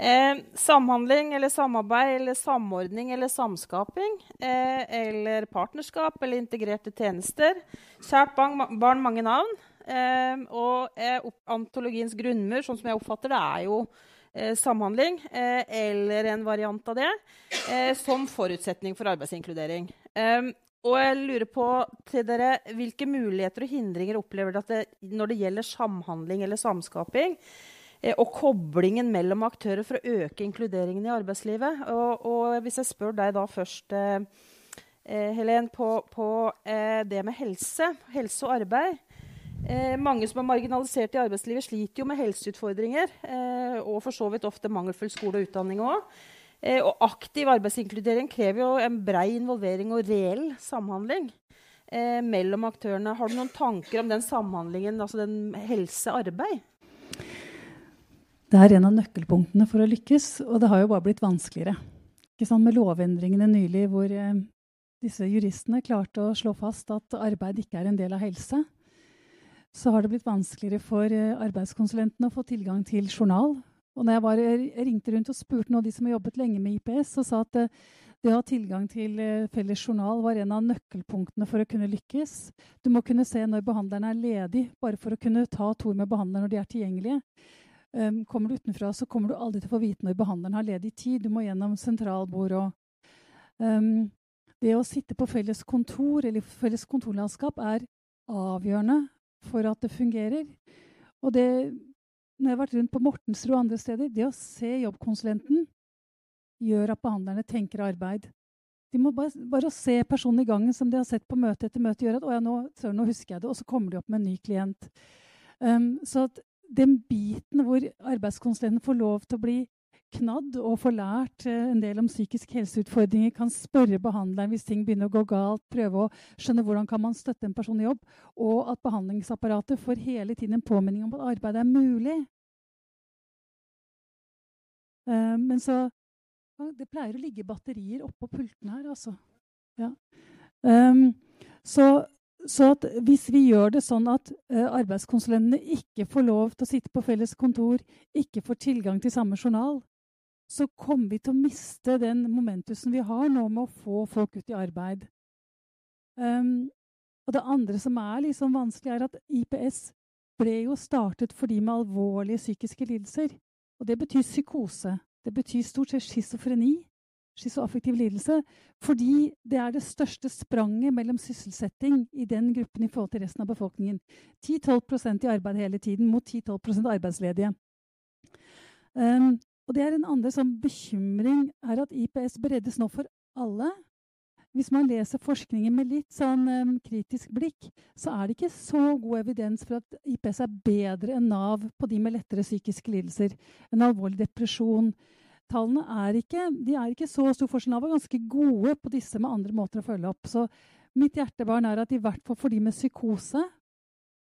Eh, samhandling eller samarbeid eller samordning eller samskaping. Eh, eller partnerskap eller integrerte tjenester. Kjært barn, barn mange navn. Eh, og eh, antologiens grunnmur, sånn som jeg oppfatter det, er jo eh, samhandling. Eh, eller en variant av det. som forutsetning for arbeidsinkludering. og jeg lurer på til dere, Hvilke muligheter og hindringer opplever dere når det gjelder samhandling eller samskaping? Og koblingen mellom aktører for å øke inkluderingen i arbeidslivet. Og, og hvis jeg spør deg da først, eh, Helen, på, på eh, det med helse, helse og arbeid. Eh, mange som er marginalisert i arbeidslivet, sliter jo med helseutfordringer. Eh, og for så vidt ofte mangelfull skole og utdanning òg. og aktiv arbeidsinkludering krever jo en brei involvering og reell samhandling. mellom aktørene. Har du noen tanker om den samhandlingen, altså den helse-arbeid? Det er en av nøkkelpunktene for å lykkes, og det har jo bare blitt vanskeligere. Ikke sant? Med lovendringene nylig hvor eh, disse juristene klarte å slå fast at arbeid ikke er en del av helse, så har det blitt vanskeligere for eh, arbeidskonsulentene å få tilgang til journal. Og når jeg, var, jeg ringte rundt og spurte noen av de som har jobbet lenge med IPS, og sa at det, det å ha tilgang til eh, felles journal var en av nøkkelpunktene for å kunne lykkes. Du må kunne se når behandleren er ledig, bare for å kunne ta to med behandleren når de er tilgjengelige. Um, kommer du utenfra, så kommer du aldri til å få vite når behandleren har ledig tid. Du må gjennom sentralbord og um, Det å sitte på felles kontor eller felles kontorlandskap er avgjørende for at det fungerer. Og det, når jeg har vært rundt på Mortensrud og andre steder, det å se jobbkonsulenten gjør at behandlerne tenker arbeid. De må bare, bare se personen i gangen som de har sett på møte etter møte, gjør at å ja, nå, nå husker jeg det, og så kommer de opp med en ny klient. Um, så at den biten hvor arbeidskonsulenten får lov til å bli knadd og får lært eh, en del om psykisk helseutfordringer, kan spørre behandleren hvis ting begynner å gå galt, prøve å skjønne hvordan kan man støtte en person i jobb, og at behandlingsapparatet får hele tiden en påminning om at arbeidet er mulig. Uh, men så Det pleier å ligge batterier oppå pultene her, altså. Ja. Um, så så hvis vi gjør det sånn at uh, arbeidskonsulentene ikke får lov til å sitte på felles kontor, ikke får tilgang til samme journal, så kommer vi til å miste den momentusen vi har nå med å få folk ut i arbeid. Um, og det andre som er liksom vanskelig, er at IPS ble jo startet for de med alvorlige psykiske lidelser. Og det betyr psykose. Det betyr stort sett schizofreni schizoaffektiv lidelse, fordi det er det største spranget mellom sysselsetting i den gruppen i forhold til resten av befolkningen. 10-12% i arbeid hele tiden mot 10-12 arbeidsledige. Um, og det er En andre sånn bekymring er at IPS breddes nå for alle. Hvis man leser forskningen med litt sånn um, kritisk blikk, så er det ikke så god evidens for at IPS er bedre enn Nav på de med lettere psykiske lidelser. En alvorlig depresjon, tallene er ikke, er ikke så stor forskjell. Nav er ganske gode på disse med andre måter å følge opp. Så mitt hjertebarn er at i hvert fall for de med psykose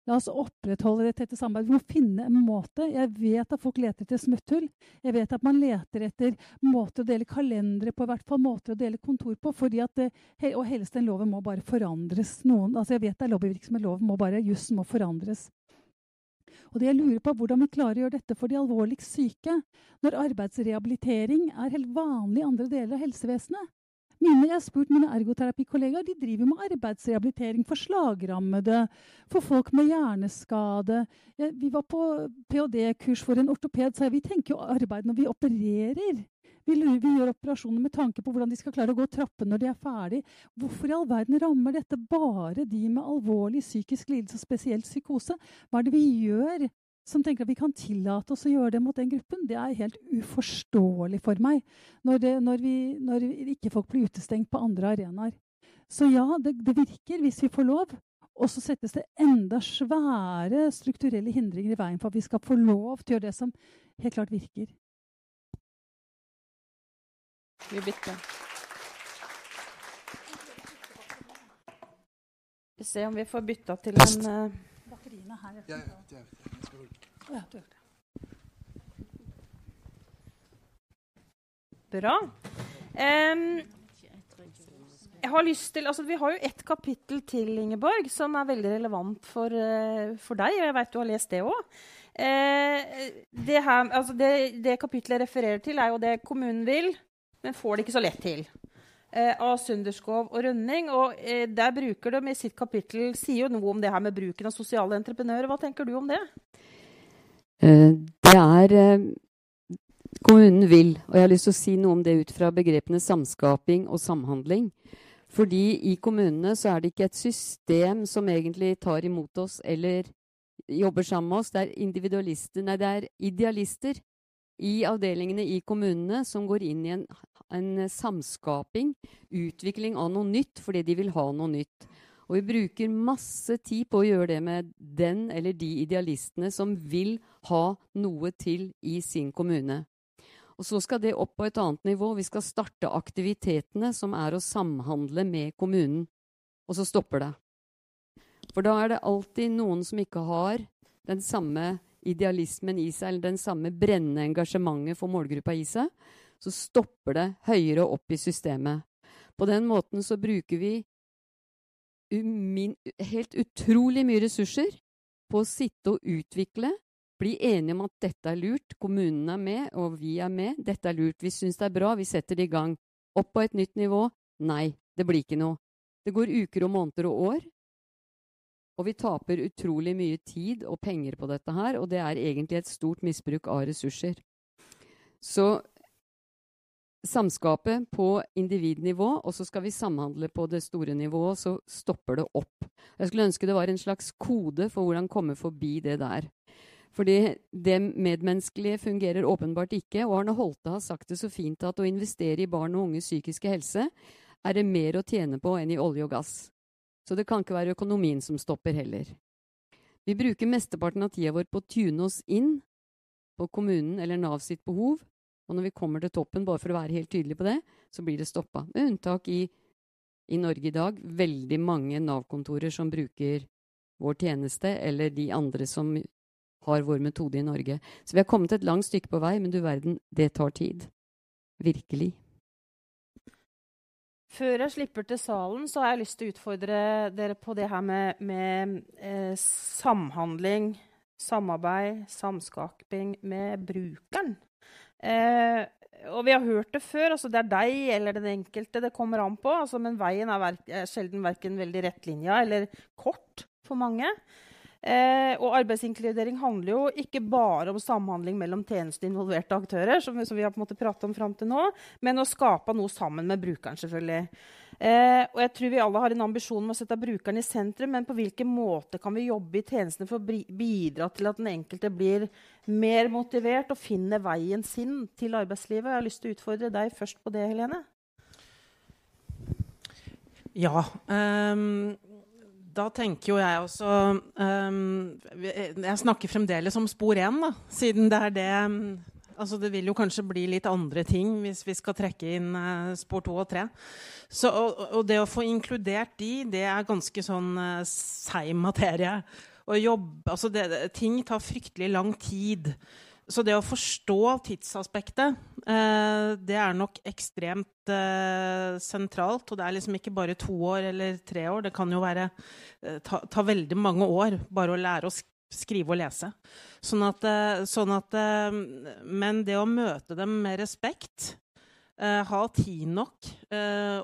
La oss opprettholde det tette samarbeidet. Vi må finne en måte. Jeg vet at folk leter etter smutthull. Jeg vet at man leter etter måter å dele kalendere på, i hvert fall måter å dele kontor på. fordi at, Og helst den loven må bare forandres. Noen, altså jeg vet det er lobbyvirksomhet, loven må bare, jussen må forandres. Og det jeg lurer på er Hvordan vi klarer å gjøre dette for de alvorligst syke, når arbeidsrehabilitering er helt vanlig i andre deler av helsevesenet. Mine, jeg har spurt mine ergoterapikollegaer. De driver med arbeidsrehabilitering for slagrammede, for folk med hjerneskade. Jeg, vi var på ph.d.-kurs for en ortoped, så vi tenker jo arbeid når vi opererer. Vi, vi, gjør operasjoner med tanke på hvordan de skal klare å gå trappen når de er ferdig. Hvorfor i all verden rammer dette bare de med alvorlig psykisk lidelse, spesielt psykose? Hva er det vi gjør som tenker at vi kan tillate oss å gjøre det mot den gruppen? Det er helt uforståelig for meg når, det, når, vi, når ikke folk blir utestengt på andre arenaer. Så ja, det, det virker hvis vi får lov. Og så settes det enda svære strukturelle hindringer i veien for at vi skal få lov til å gjøre det som helt klart virker. Vi bytter. Vi ser om vi får bytta til en uh... Batteriene her. Jeg, ja, ja, jeg skal. Ja, du det. Bra. Um, jeg har lyst til, altså Vi har jo ett kapittel til, Ingeborg, som er veldig relevant for, uh, for deg. og Jeg vet du har lest det òg. Eh, det, her- altså det, det kapittelet jeg refererer til, er jo det kommunen vil, men får det ikke så lett til. Eh, av Sunderskov og Rønning. Og der bruker de i sitt kapittel sier jo noe om det her med bruken av sosiale entreprenører. Hva tenker du om det? Eh, Det er eh, Kommunen vil, og jeg har lyst til å si noe om det ut fra begrepene samskaping og samhandling. Fordi i kommunene så er det ikke et system som egentlig tar imot oss eller jobber sammen med oss. Det er nei, det er idealister i avdelingene i kommunene som går inn i en, en samskaping, utvikling av noe nytt fordi de vil ha noe nytt. Og vi bruker masse tid på å gjøre det med den eller de idealistene som vil ha noe til i sin kommune. Og så skal det opp på et annet nivå. Vi skal starte aktivitetene som er å samhandle med kommunen. Og så stopper det. For da er det alltid noen som ikke har den samme idealismen i seg, eller den samme brennende engasjementet for målgruppa i seg. Så stopper det høyere opp i systemet. På den måten så bruker vi umin helt utrolig mye ressurser på å sitte og utvikle, bli enige om at dette er lurt, kommunen er med, og vi er med, dette er lurt, vi syns det er bra, vi setter det i gang. Opp på et nytt nivå? Nei, det blir ikke noe. Det går uker og måneder og år, og vi taper utrolig mye tid og penger på dette her, og det er egentlig et stort misbruk av ressurser. Så samskapet på individnivå, og så skal vi samhandle på det store nivået, så stopper det opp. Jeg skulle ønske det var en slags kode for hvordan komme forbi det der. Fordi det medmenneskelige fungerer åpenbart ikke, og Arne Holte har sagt det så fint at å investere i barn og unges psykiske helse er det mer å tjene på enn i olje og gass. Så det kan ikke være økonomien som stopper heller. Vi bruker mesteparten av tida vår på å tune oss inn på kommunen eller Nav sitt behov, og når vi kommer til toppen, bare for å være helt tydelig på det, så blir det stoppa. Med unntak i, i Norge i dag veldig mange Nav-kontorer som bruker vår tjeneste, eller de andre som har vår metode i Norge. Så vi har kommet et langt stykke på vei, men du verden, det tar tid. Virkelig. Før jeg slipper til salen, så har jeg lyst til å utfordre dere på det her med, med eh, samhandling, samarbeid, samskaping med brukeren. Eh, og vi har hørt det før. altså Det er deg eller den enkelte det kommer an på. Altså, men veien er, verk, er sjelden verken veldig rettlinja eller kort for mange. Eh, og arbeidsinkludering handler jo ikke bare om samhandling mellom tjenesteinvolverte aktører, som, som vi har på en måte pratet om frem til nå, men å skape noe sammen med brukeren. selvfølgelig. Eh, og jeg tror vi alle har en ambisjon om å sette brukeren i sentrum, men på hvilken måte kan vi jobbe i tjenestene for å bidra til at den enkelte blir mer motivert og finner veien sin til arbeidslivet? Jeg har lyst til å utfordre deg først på det, Helene. Ja. Um, da tenker jo jeg også um, Jeg snakker fremdeles om spor 1, da, siden det er det altså Det vil jo kanskje bli litt andre ting hvis vi skal trekke inn uh, spor 2 og 3. Så, og, og, det å få inkludert de, det er ganske sånn uh, seig materie. Jobbe, altså det, ting tar fryktelig lang tid. Så det å forstå tidsaspektet, eh, det er nok ekstremt eh, sentralt. Og det er liksom ikke bare to år eller tre år. Det kan jo være, eh, ta, ta, veldig mange år bare å lære å skrive og lese. Sånn at, eh, sånn at eh, Men det å møte dem med respekt, eh, ha tid nok,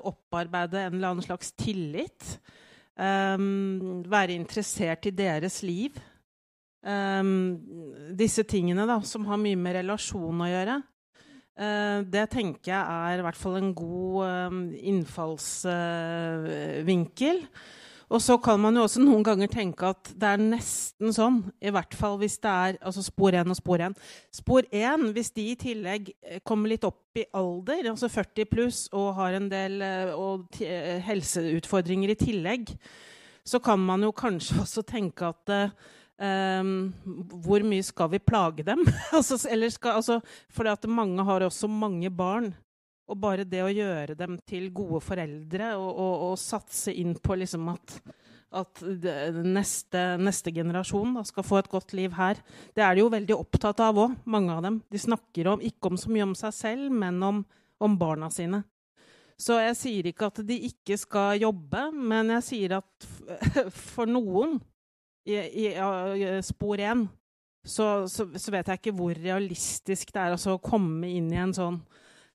opparbeide en eller annen slags tillit, være interessert i deres liv disse tingene da, som har mye med relasjon å gjøre, det tenker jeg er i hvert fall en god innfallsvinkel. Og så kan man jo også noen ganger tenke at det er nesten sånn, i hvert fall hvis det er altså spor 1 og spor 1. Spor 1, hvis de i tillegg eh, kommer litt opp i alder, altså 40 pluss, og har en del uh, helseutfordringer i tillegg, så kan man jo kanskje [LAUGHS] også tenke at um, hvor mye skal vi plage dem? [LAUGHS] altså, altså, for mange har også mange barn. Og bare det å gjøre dem til gode foreldre og, og, og satse inn på liksom at, at neste, neste, generasjon da, skal få et godt liv her, det er de jo veldig opptatt av òg, mange av dem. De snakker om, ikke om så mye om seg selv, men om, om barna sine. Så jeg sier ikke at de ikke skal jobbe, men jeg sier at [LAUGHS] for noen i, i, i spor én så, så, så, vet jeg ikke hvor realistisk det er altså, å komme inn i en sånn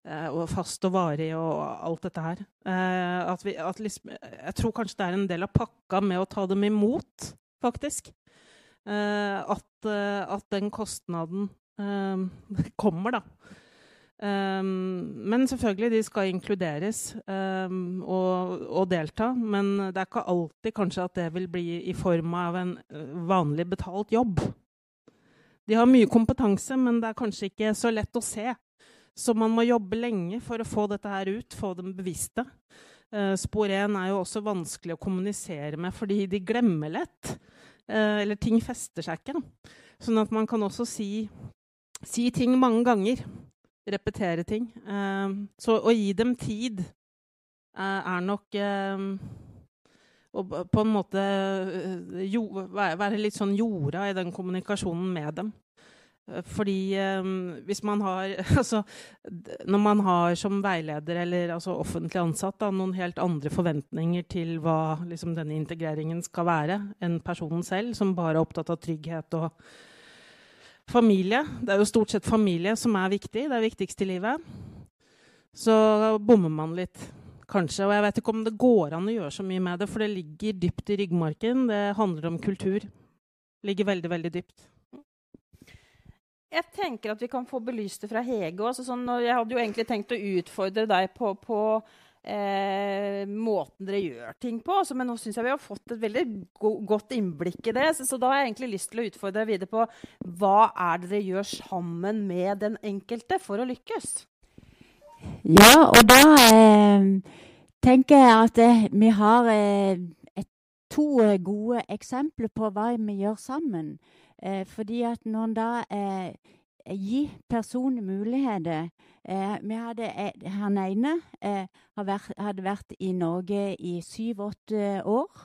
eh, fast og varig og alt dette her. Eh, at vi, at liksom, jeg tror kanskje det er en del av pakka med å ta dem imot, faktisk. Eh, at, at, den kostnaden [LAUGHS] kommer, da. Men selvfølgelig, de skal inkluderes og, og, delta. Men det er ikke alltid kanskje at det vil bli i form av en vanlig betalt jobb. De har mye kompetanse, men det er kanskje ikke så lett å se. Så man må jobbe lenge for å få dette her ut, få dem bevisste. Uh, spor 1 er jo også vanskelig å kommunisere med fordi de glemmer lett. Uh, eller ting fester seg ikke. Sånn at man kan også si, si ting mange ganger repetere ting. Uh, så å gi dem tid er nok og på en måte eh, være litt sånn jorda i den kommunikasjonen med dem. Fordi hvis man har [LAUGHS] Altså når man har som veileder eller altså offentlig ansatt da, noen helt andre forventninger til hva liksom, denne integreringen skal være enn personen selv, som bare er opptatt av trygghet og Familie. Det er jo stort sett familie som er viktig. Det er viktigst i livet. Så bommer man litt, kanskje. Og jeg vet ikke om det går an å gjøre så mye med det, for det ligger dypt i ryggmarken. Det handler om kultur. Det ligger veldig, veldig dypt. Jeg tenker at vi kan få belyst det fra Hege. Altså sånn, jeg hadde jo egentlig tenkt å utfordre deg på, på eh, måten dere gjør ting på. Altså, men nå syns jeg vi har fått et veldig go godt innblikk i det. Så, så, da har jeg egentlig lyst til å utfordre deg videre på hva er det dere gjør sammen med den enkelte for å lykkes? Ja, og da eh, tenker jeg at eh, vi har eh, et, to gode eksempler på hva vi gjør sammen. Eh, fordi at når en da eh, gir personer muligheter Eh, hadde, eh, han ene eh, hadde vært i Norge i syv-åtte år.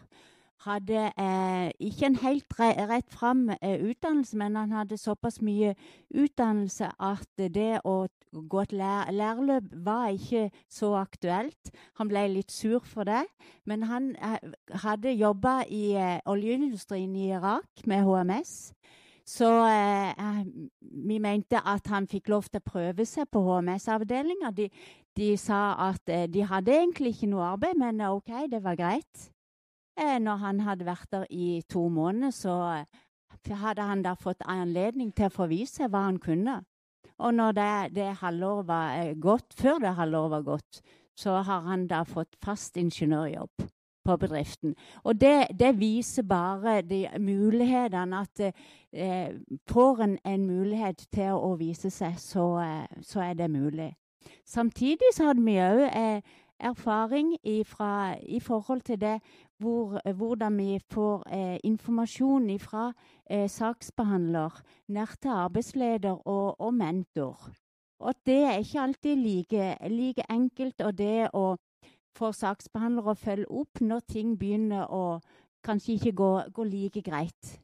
Hadde eh, ikke en helt re rett fram eh, utdannelse, men han hadde såpass mye utdannelse at det å gå et lær lærløp var ikke så aktuelt. Han ble litt sur for det. Men han eh, hadde jobba i oljeindustrien i Irak med HMS. Så eh, vi mente at han fikk lov til å prøve seg på HMS-avdelinga. De, de, sa at eh, de hadde egentlig ikke noe arbeid, men eh, OK, det var greit. Eh, når han hadde vært der i to måneder, så eh, hadde han da fått anledning til å få vise hva han kunne. Og når det, det halvåret var eh, gått, før det halvåret var gått, så har han da fått fast ingeniørjobb på bedriften. Og det, det viser bare de mulighetene at eh, Får en en mulighet til å, vise seg, så, så, er det mulig. Samtidig så hadde vi òg erfaring ifra, i forhold til det hvor, hvordan vi får eh, informasjon fra eh, saksbehandler nær arbeidsleder og, og mentor. Og det er ikke alltid like, like enkelt. Og det å få saksbehandlere å følge opp når ting begynner å kanskje ikke gå, gå like greit.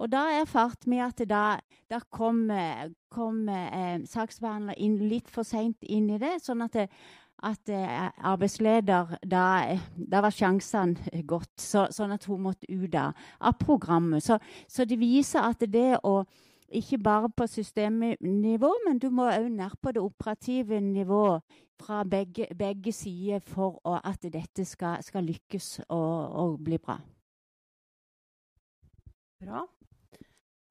Og da erfarte vi at da, da kom, kom eh, saksbehandler inn litt for seint inn i det. sånn at, det, at eh, arbeidsleder Da, da var sjansene gått, så, sånn at hun måtte ut av, av programmet. Så, så, det viser at det å ikke bare på systemnivå, men du må òg ned på det operative nivået fra begge, begge sider for at dette skal, skal lykkes og, og, bli bra. Bra.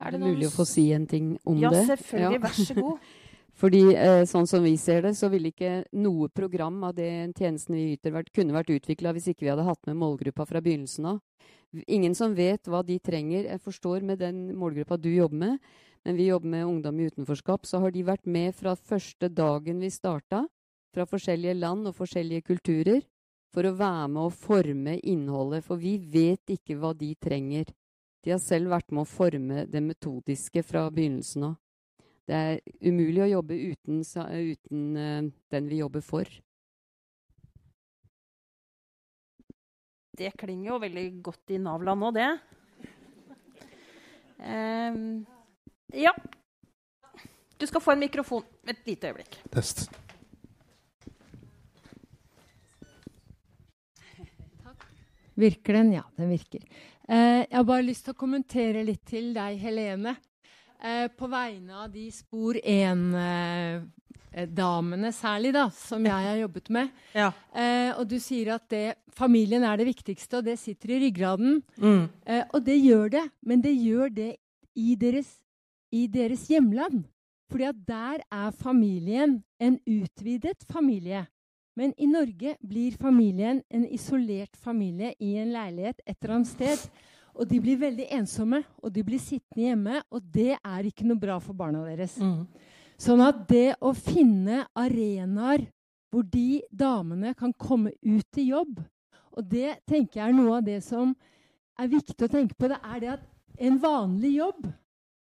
Er det, mulig å få si en ting om ja, det? Ja, selvfølgelig. Vær så god. [LAUGHS] Fordi eh, sånn som vi ser det, så ville ikke noe program av det tjenesten vi yter, vært, kunne vært utvikla hvis ikke vi hadde hatt med målgruppa fra begynnelsen av. Ingen som vet hva de trenger. Jeg forstår med den målgruppa du jobber med, men vi jobber med ungdom i utenforskap, så har de vært med fra første dagen vi starta fra forskjellige land og forskjellige kulturer. for å være med å forme innholdet. For vi vet ikke hva de trenger. De har selv vært med å forme det metodiske fra begynnelsen av. Det er umulig å jobbe uten, uten uh, den vi jobber for. Det klinger jo veldig godt i Nav-land nå, det. Um, ja. Du skal få en mikrofon et lite øyeblikk. Test. Virker den? Ja, den virker. Uh, jeg har bare lyst til å kommentere litt til deg, Helene. Eh, på vegne av de Spor 1-damene eh, særlig, da, som jeg har jobbet med. Ja. Eh, og du sier at det, familien er det viktigste, og det sitter i ryggraden. Mm. Eh, og det gjør det, men det gjør det i deres, i deres hjemland. Fordi at der er familien en utvidet familie. Men i Norge blir familien en isolert familie i en leilighet et eller annet sted. Og de blir veldig ensomme, og de blir sittende hjemme, og det er ikke noe bra for barna deres. Mm. Sånn at det å finne arenaer hvor de damene kan komme ut i jobb Og det tenker jeg er noe av det som er viktig å tenke på. Det er det at en vanlig jobb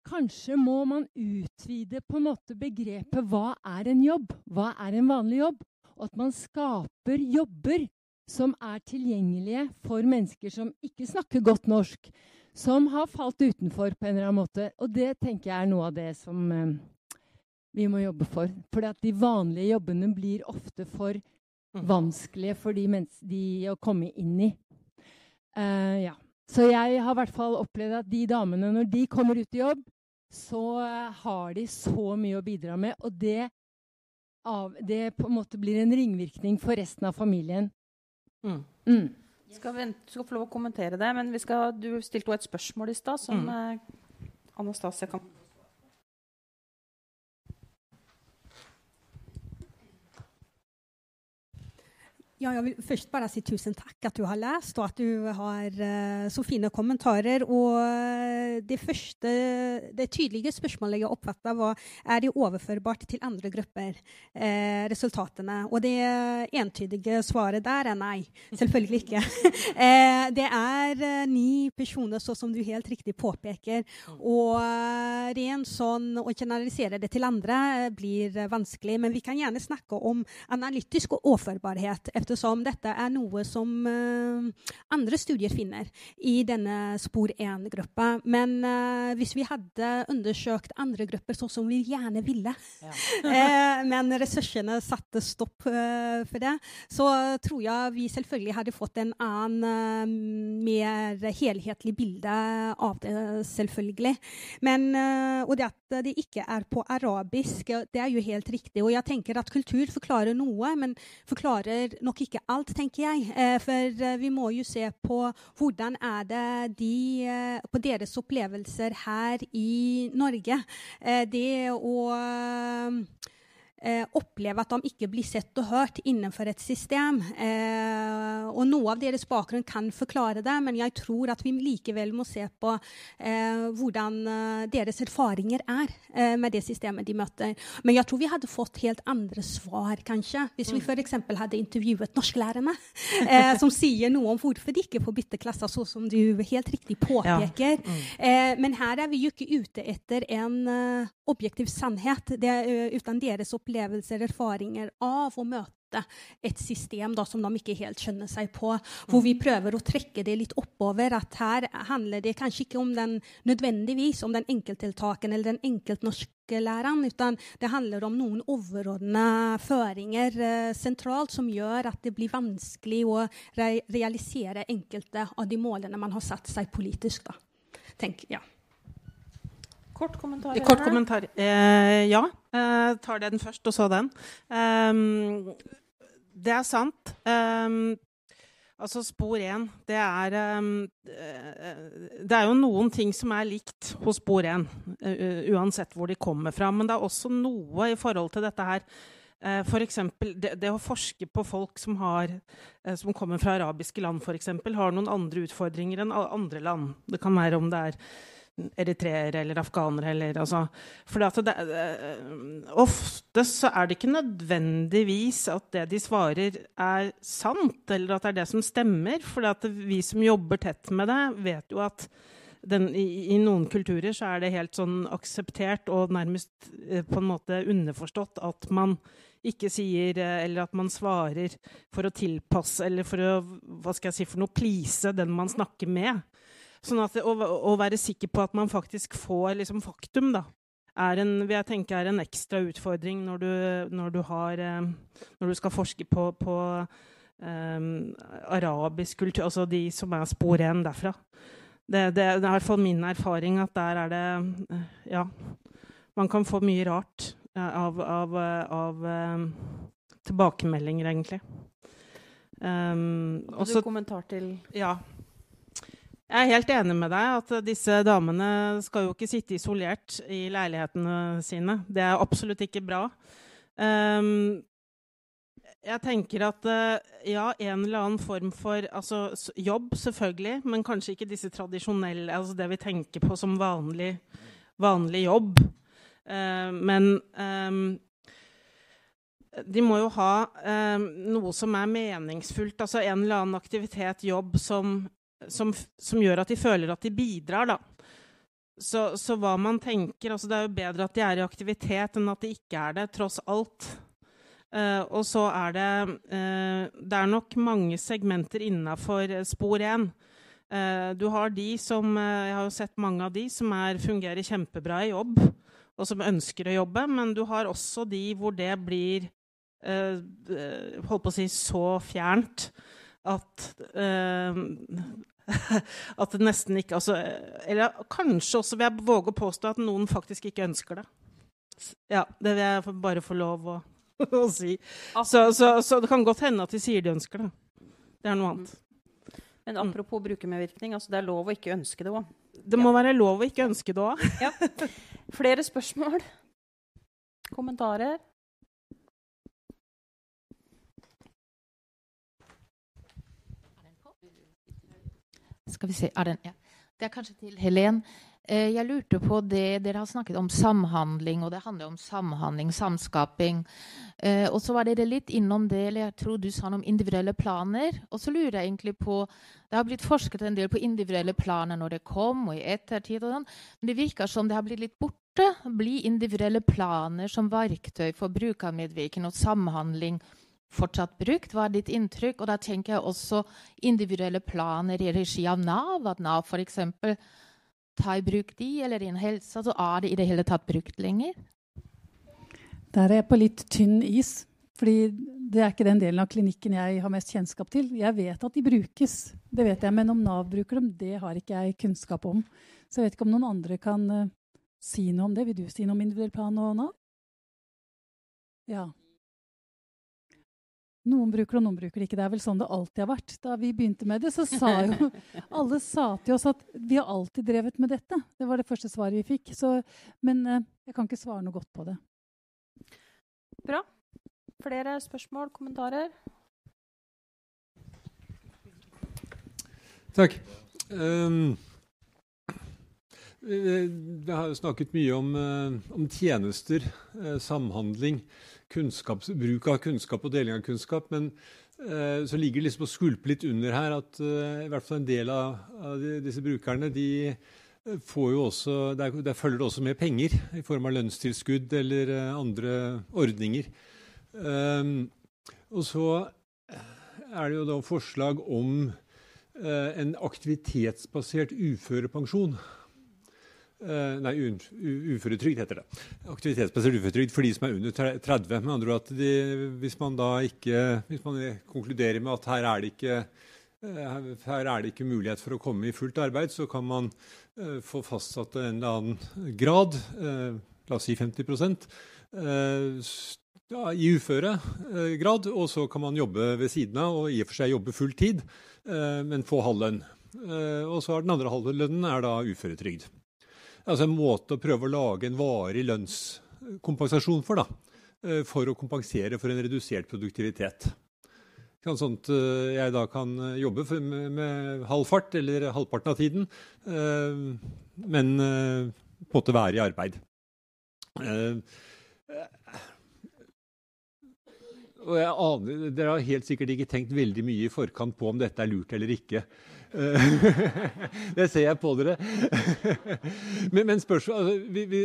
Kanskje må man utvide på en måte begrepet hva er en jobb? Hva er en vanlig jobb? Og at man skaper jobber som er tilgjengelige for mennesker som ikke snakker godt norsk, som har falt utenfor på en eller annen måte. Og det tenker jeg er noe av det som eh, vi må jobbe for. For de vanlige jobbene blir ofte for vanskelige for de, de å komme inn i. Uh, ja. Så jeg har i hvert fall opplevd at de damene, når de kommer ut i jobb, så uh, har de så mye å bidra med. Og det, av, det på en måte blir en ringvirkning for resten av familien. Mm. Mm. Skal vente, skal få lov å kommentere det, men skal, du stilte jo et spørsmål i stad som Mm. eh, Anastasia kan Ja, jeg vil først bare si tusen takk at du har lest, og at du har uh, så fine kommentarer. Og uh, det første, det tydelige spørsmålet jeg oppfattet, var er det overførbart til andre grupper, Eh, resultatene. Og det entydige svaret der er nei. Selvfølgelig ikke. [LAUGHS] det er ni personer, så som du helt riktig påpeker. Og rent sånn å generalisere det til andre blir vanskelig. Men vi kan gjerne snakke om analytisk overførbarhet eftersom dette er noe som uh, andre studier finner i denne spor 1-gruppa. Men uh, hvis vi hadde undersøkt andre grupper sånn som vi gjerne ville, ja. uh, [LAUGHS] men ressursene satte stopp for det, så tror jeg vi selvfølgelig hadde fått en annen, mer helhetlig bilde av det, selvfølgelig. Men, og det at det ikke er på arabisk, det er jo helt riktig. Og jeg tenker at kultur forklarer noe, men forklarer nok ikke alt, tenker jeg. Eh, for eh, vi må jo se på hvordan er det de eh, På deres opplevelser her i Norge. Det å eh, oppleve at de ikke blir sett og hørt innenfor et system. Eh, og noe av deres bakgrunn kan forklare det, men jeg tror at vi likevel må se på eh, hvordan eh, deres erfaringer er eh, med det systemet de møter. Men jeg tror vi hadde fått helt andre svar, kanskje, hvis vi f.eks. hadde intervjuet norsklærerne, [LAUGHS] eh, som sier noe om hvorfor de ikke får bytte klasse, sånn som du helt riktig påpeker. Ja. Mm. men her er vi jo ikke ute etter en objektiv sannhet, det, uten deres opplevelser opplevelser, erfaringer av å møte et system da, som de ikke helt skjønner seg på. Hvor vi prøver å trekke det litt oppover. At her handler det kanskje ikke om den nødvendigvis om den enkelttiltaken eller den enkeltnorsklæreren, utan det handler om noen overordna føringer eh, sentralt som gjør at det blir vanskelig å re realisere enkelte av de målene man har satt seg politisk. Da. Tenk, ja. Kort kommentar? Kort kommentar. Eh, ja. Eh, tar den først, og så den. Um, det er sant. Um, altså spor én, det er um, Det er jo noen ting som er likt hos spor én, uh, uansett hvor de kommer fra. Men det er også noe i forhold til dette her. Uh, eksempel, Det, det å forske på folk som, har, uh, som kommer fra arabiske land, for eksempel, har noen andre utfordringer enn andre land. Det kan være om det er eritreere eller afghanere eller altså For det, ofte så er det ikke nødvendigvis at det de svarer, er sant, eller at det er det som stemmer. For vi som jobber tett med det, vet jo at den, i, i, noen kulturer så er det helt sånn akseptert og nærmest eh, på en måte underforstått at man ikke sier eh, Eller at man svarer for å tilpasse eller for å hva skal jeg si, for noe please den man snakker med. Sånn at å, å være sikker på at man faktisk får liksom, faktum, da, er en, vil jeg tenke er en ekstra utfordring når du, når du, har, eh, når du skal forske på, på um, arabisk kultur, altså de som er spor én derfra det, det, det, er i hvert fall min erfaring at der er det eh, Ja. Man kan få mye rart av, av, av um, tilbakemeldinger, egentlig. Um, Har du kommentar til Ja. Jeg er helt enig med deg at disse damene skal jo ikke sitte isolert i leilighetene sine. Det er absolutt ikke bra. Um, jeg tenker at eh, ja, en eller annen form for altså, jobb, selvfølgelig, men kanskje ikke disse tradisjonelle Altså det vi tenker på som vanlig, vanlig jobb. Uh, men um, de må jo ha um, noe som er meningsfullt, altså en eller annen aktivitet, jobb, som, som, som gjør at de føler at de bidrar, da. Så, så, hva man tenker altså Det er jo bedre at de er i aktivitet enn at de ikke er det, tross alt. Uh, og så er det uh, Det er nok mange segmenter innafor spor én. Uh, eh, du har de som Jeg har jo sett mange av de som er, fungerer kjempebra i jobb, og som ønsker å jobbe, men du har også de hvor det blir holdt på å si så fjernt at [LAUGHS] at det nesten ikke altså, Eller kanskje også vil jeg våge å påstå at noen faktisk ikke ønsker det. Ja, det vil jeg bare få lov å [LAUGHS] å si. Så, så, så, det kan godt hende at de sier de ønsker det. Det er noe annet. Men apropos brukermedvirkning, altså det er lov å ikke ønske det òg. Det må ja. være lov å ikke ønske det òg. ja. [LAUGHS] Flere spørsmål? Kommentarer? Skal vi se er den, ja. Det er kanskje til Helen. Eh, jeg lurte på det Dere har snakket om samhandling, og det handler om samhandling, samskaping. Eh, og så var dere litt innom det, eller jeg tror du sa noe om individuelle planer. Og så lurer jeg egentlig på Det har blitt forsket en del på individuelle planer når det kom, og i ettertid og sånn. Men det virker som det har blitt litt borte. Blir individuelle planer som verktøy for brukermedvirkning og samhandling fortsatt brukt? Hva er ditt inntrykk? Og da tenker jeg også individuelle planer i regi av Nav. At Nav f.eks tar i bruk de, eller innen helse, så er det i det hele tatt brukt lenger? Der er jeg på litt tynn is. fordi det er ikke den delen av klinikken jeg har mest kjennskap til. Jeg vet at de brukes, det vet jeg, men om Nav bruker dem, det har ikke jeg kunnskap om. Så jeg vet ikke om noen andre kan uh, si noe om det. Vil du si noe om individuell plan og Nav? Ja. Noen bruker det, og noen bruker det ikke. Det er vel sånn det alltid har vært. Da vi begynte med det, så sa [LAUGHS] jo alle sa til oss at vi har alltid drevet med dette. Det var det første svaret vi fikk. Så, men uh, jeg kan ikke svare noe godt på det. Bra. Flere spørsmål, kommentarer? Takk. Um, vi har jo snakket mye om, uh, om tjenester, uh, samhandling bruk av kunnskap og deling av kunnskap. Men eh, så ligger det liksom og skvulper litt under her at eh, i hvert fall en del av, av de, disse brukerne de eh, får jo også, der, der, følger det også med penger i form av lønnstilskudd eller eh, andre ordninger. Um, og så er det jo da forslag om eh, en aktivitetsbasert uførepensjon. Uh, nei, uføretrygd heter det. Aktivitetsbasert uføretrygd for de som er under 30. Med andre at de, hvis man da ikke hvis man konkluderer med at her er, det ikke, uh, her er det ikke mulighet for å komme i fullt arbeid, så kan man uh, få fastsatt en eller annen grad, la oss si 50 ja, i uføregrad, og så kan man jobbe ved siden av og i og for seg jobbe full tid, men få halv lønn. og så er den andre halve lønnen er da uføretrygd altså en måte å prøve å lage en varig lønnskompensasjon for. da, eh, For å kompensere for en redusert produktivitet. Sånn at jeg da kan jobbe med, med halv fart eller halvparten av tiden, men på en måte være i arbeid. Og jeg aner, Dere har helt sikkert ikke tenkt veldig mye i forkant på om dette er lurt eller ikke. [LAUGHS] det ser jeg på dere. [LAUGHS] men, men spørsmål, altså, vi, vi,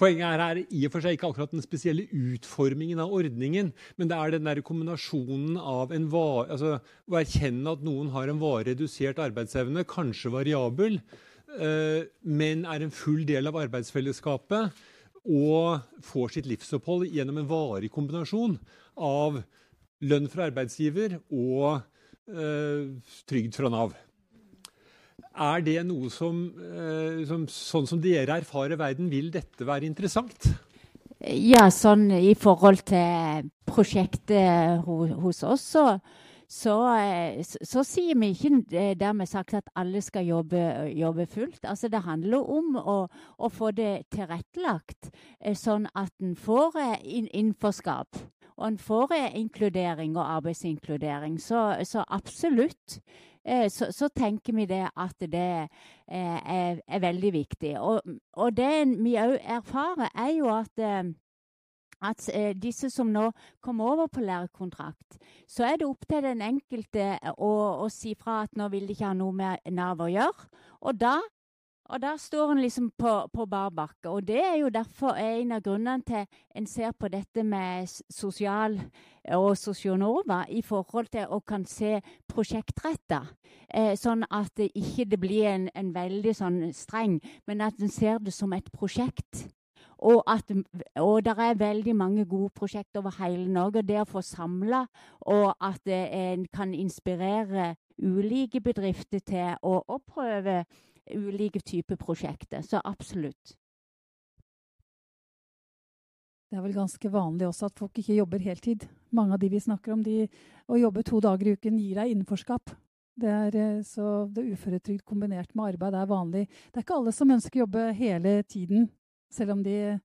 poenget er her i og for seg ikke akkurat den spesielle utformingen av ordningen, men det er den der kombinasjonen av en var, altså, å erkjenne at noen har en varig redusert arbeidsevne, kanskje variabel, eh, men er en full del av arbeidsfellesskapet og får sitt livsopphold gjennom en varig kombinasjon av lønn fra arbeidsgiver og eh, trygd fra Nav. Er det noe som, eh, som, Sånn som dere erfarer verden, vil dette være interessant? Ja, sånn i forhold til prosjektet hos oss, så så, eh, så, sier vi ikke dermed sagt at alle skal jobbe, jobbe fullt. Altså, det handler om å, å få det tilrettelagt, eh, sånn at en får eh, innforskap. Og en får inkludering og arbeidsinkludering. Så, så absolutt. Så, så, tenker vi det at det er, er, er veldig viktig. Og, og det vi òg erfarer, er jo at at eh, disse som nå kommer over på lærekontrakt, så er det opp til den enkelte å, å si fra at nå vil de ikke ha noe med Nav å gjøre. Og da, og der står hun liksom på, på bar bakke. Og det er jo derfor en av grunnene til en ser på dette med sosial og sosionova i forhold til å kan se prosjektretta. Eh, sånn at det ikke blir en, en veldig sånn streng, men at en ser det som et prosjekt. Og, at, og det er veldig mange gode prosjekter over hele Norge. Det å få samla, og at en kan inspirere ulike bedrifter til å, å prøve ulike typer prosjekter. Så absolutt. Det er vel ganske vanlig også at folk ikke jobber heltid. Mange av de vi snakker om, de, å jobbe to dager i uken gir deg innenforskap. Det er, eh, så det uføretrygd kombinert med arbeid er vanlig. Det er ikke alle som ønsker å jobbe hele tiden selv om de,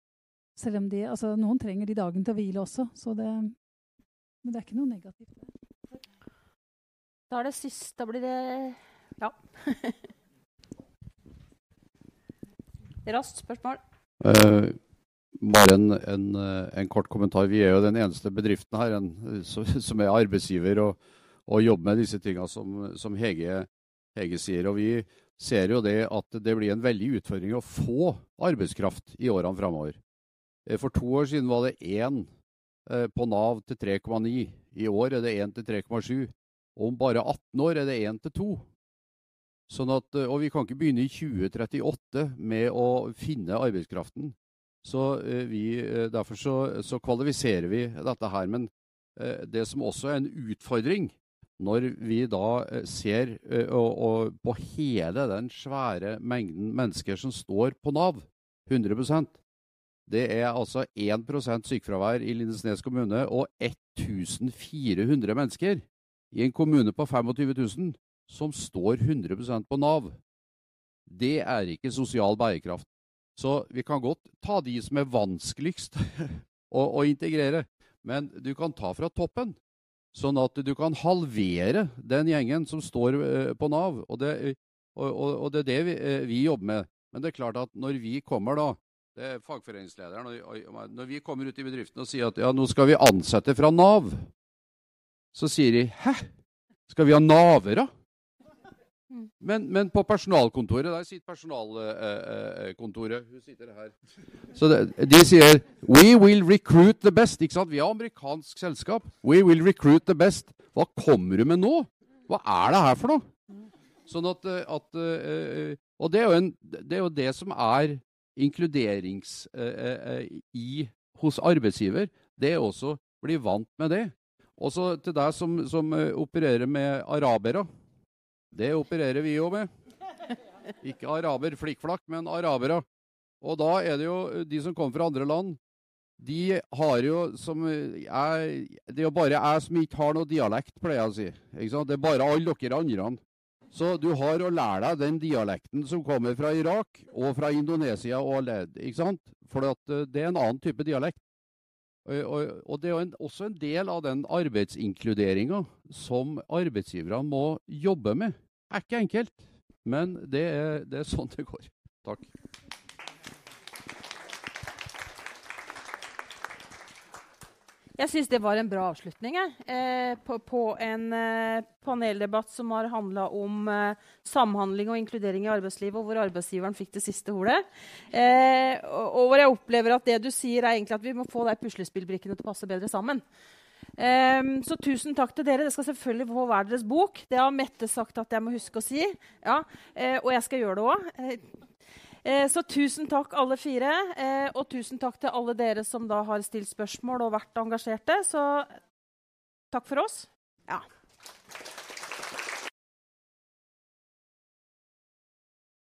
selv om de altså, Noen trenger de dagene til å hvile også, det, men det er ikke noe negativt. Da er det siste Da blir det Ja. [LAUGHS] Raskt spørsmål. Uh, bare en, en, en, kort kommentar. Vi er jo den eneste bedriften her en, som er arbeidsgiver og, og jobber med disse tingene som, som Hege, Hege, sier. Og vi ser jo det at det blir en veldig utfordring å få arbeidskraft i årene framover. Eh, for to år siden var det én eh, på Nav til 3,9. I år er det 1 til 3,7. Om bare 18 år er det 1 til 2. Sånn at, eh, og vi kan ikke begynne i 2038 med å finne arbeidskraften. Så vi, Derfor så, så kvalifiserer vi dette her. Men det som også er en utfordring, når vi da eh, ser eh, og, og på hele den svære mengden mennesker som står på Nav, 100% det er altså 1% sykefravær i Lindesnes kommune og 1400 mennesker i en kommune på 25 000 som står 100% på Nav. Det er ikke sosial bærekraft. Så vi kan godt ta de som er vanskeligst [LAUGHS] å, å integrere, men du kan ta fra toppen. Sånn at du kan halvere den gjengen som står eh, på Nav. Og det, og, og det er det vi, eh, vi, jobber med. Men det er klart at når vi kommer da, det er fagforeningslederen, når vi kommer ut i bedriften og sier at ja, nå skal vi ansette fra Nav, så sier de hæ? Skal vi ha navere? Mm. Men, men, på personalkontoret, der sitter personalkontoret. Hun sitter her. Så det, de sier 'We will recruit the best'. Ikke sant? Vi er amerikansk selskap. 'We will recruit the best'. Hva kommer du med nå? Hva er det her for noe? Sånn at, at eh, Og det er, en, det er, jo det som er inkluderings eh, i, hos arbeidsgiver. Det er også bli vant med det. Også til deg som, som opererer med arabere. Det opererer vi jo med. Ikke araber flikkflakk, men arabere. Og da er det jo de som kommer fra andre land. De har jo som jeg, Det er jo bare jeg som ikke har noe dialekt, pleier jeg å si. Ikke sant? Det er bare alle dere andre. Så du har å lære deg den dialekten som kommer fra Irak og fra Indonesia og ikke sant? For det er en annen type dialekt. Og, og, og det er også en del av den arbeidsinkluderinga som arbeidsgiverne må jobbe med. Det er ikke enkelt, men det er, det er sånn det går. Takk. Jeg syns det var en bra avslutning eh, på, på, en eh, paneldebatt som har handla om eh, samhandling og inkludering i arbeidslivet, og hvor arbeidsgiveren fikk det siste ordet. Eh, og, og, hvor jeg opplever at det du sier, er egentlig at vi må få de puslespillbrikkene til å passe bedre sammen. Um, så tusen takk til dere. Det skal selvfølgelig få hver deres bok. Det har Mette sagt at jeg må huske å si. Ja, eh, og jeg skal gjøre det òg. Eh, så tusen takk, alle fire. Eh, og tusen takk til alle dere som da har stilt spørsmål og vært engasjerte. Så takk for oss. Ja.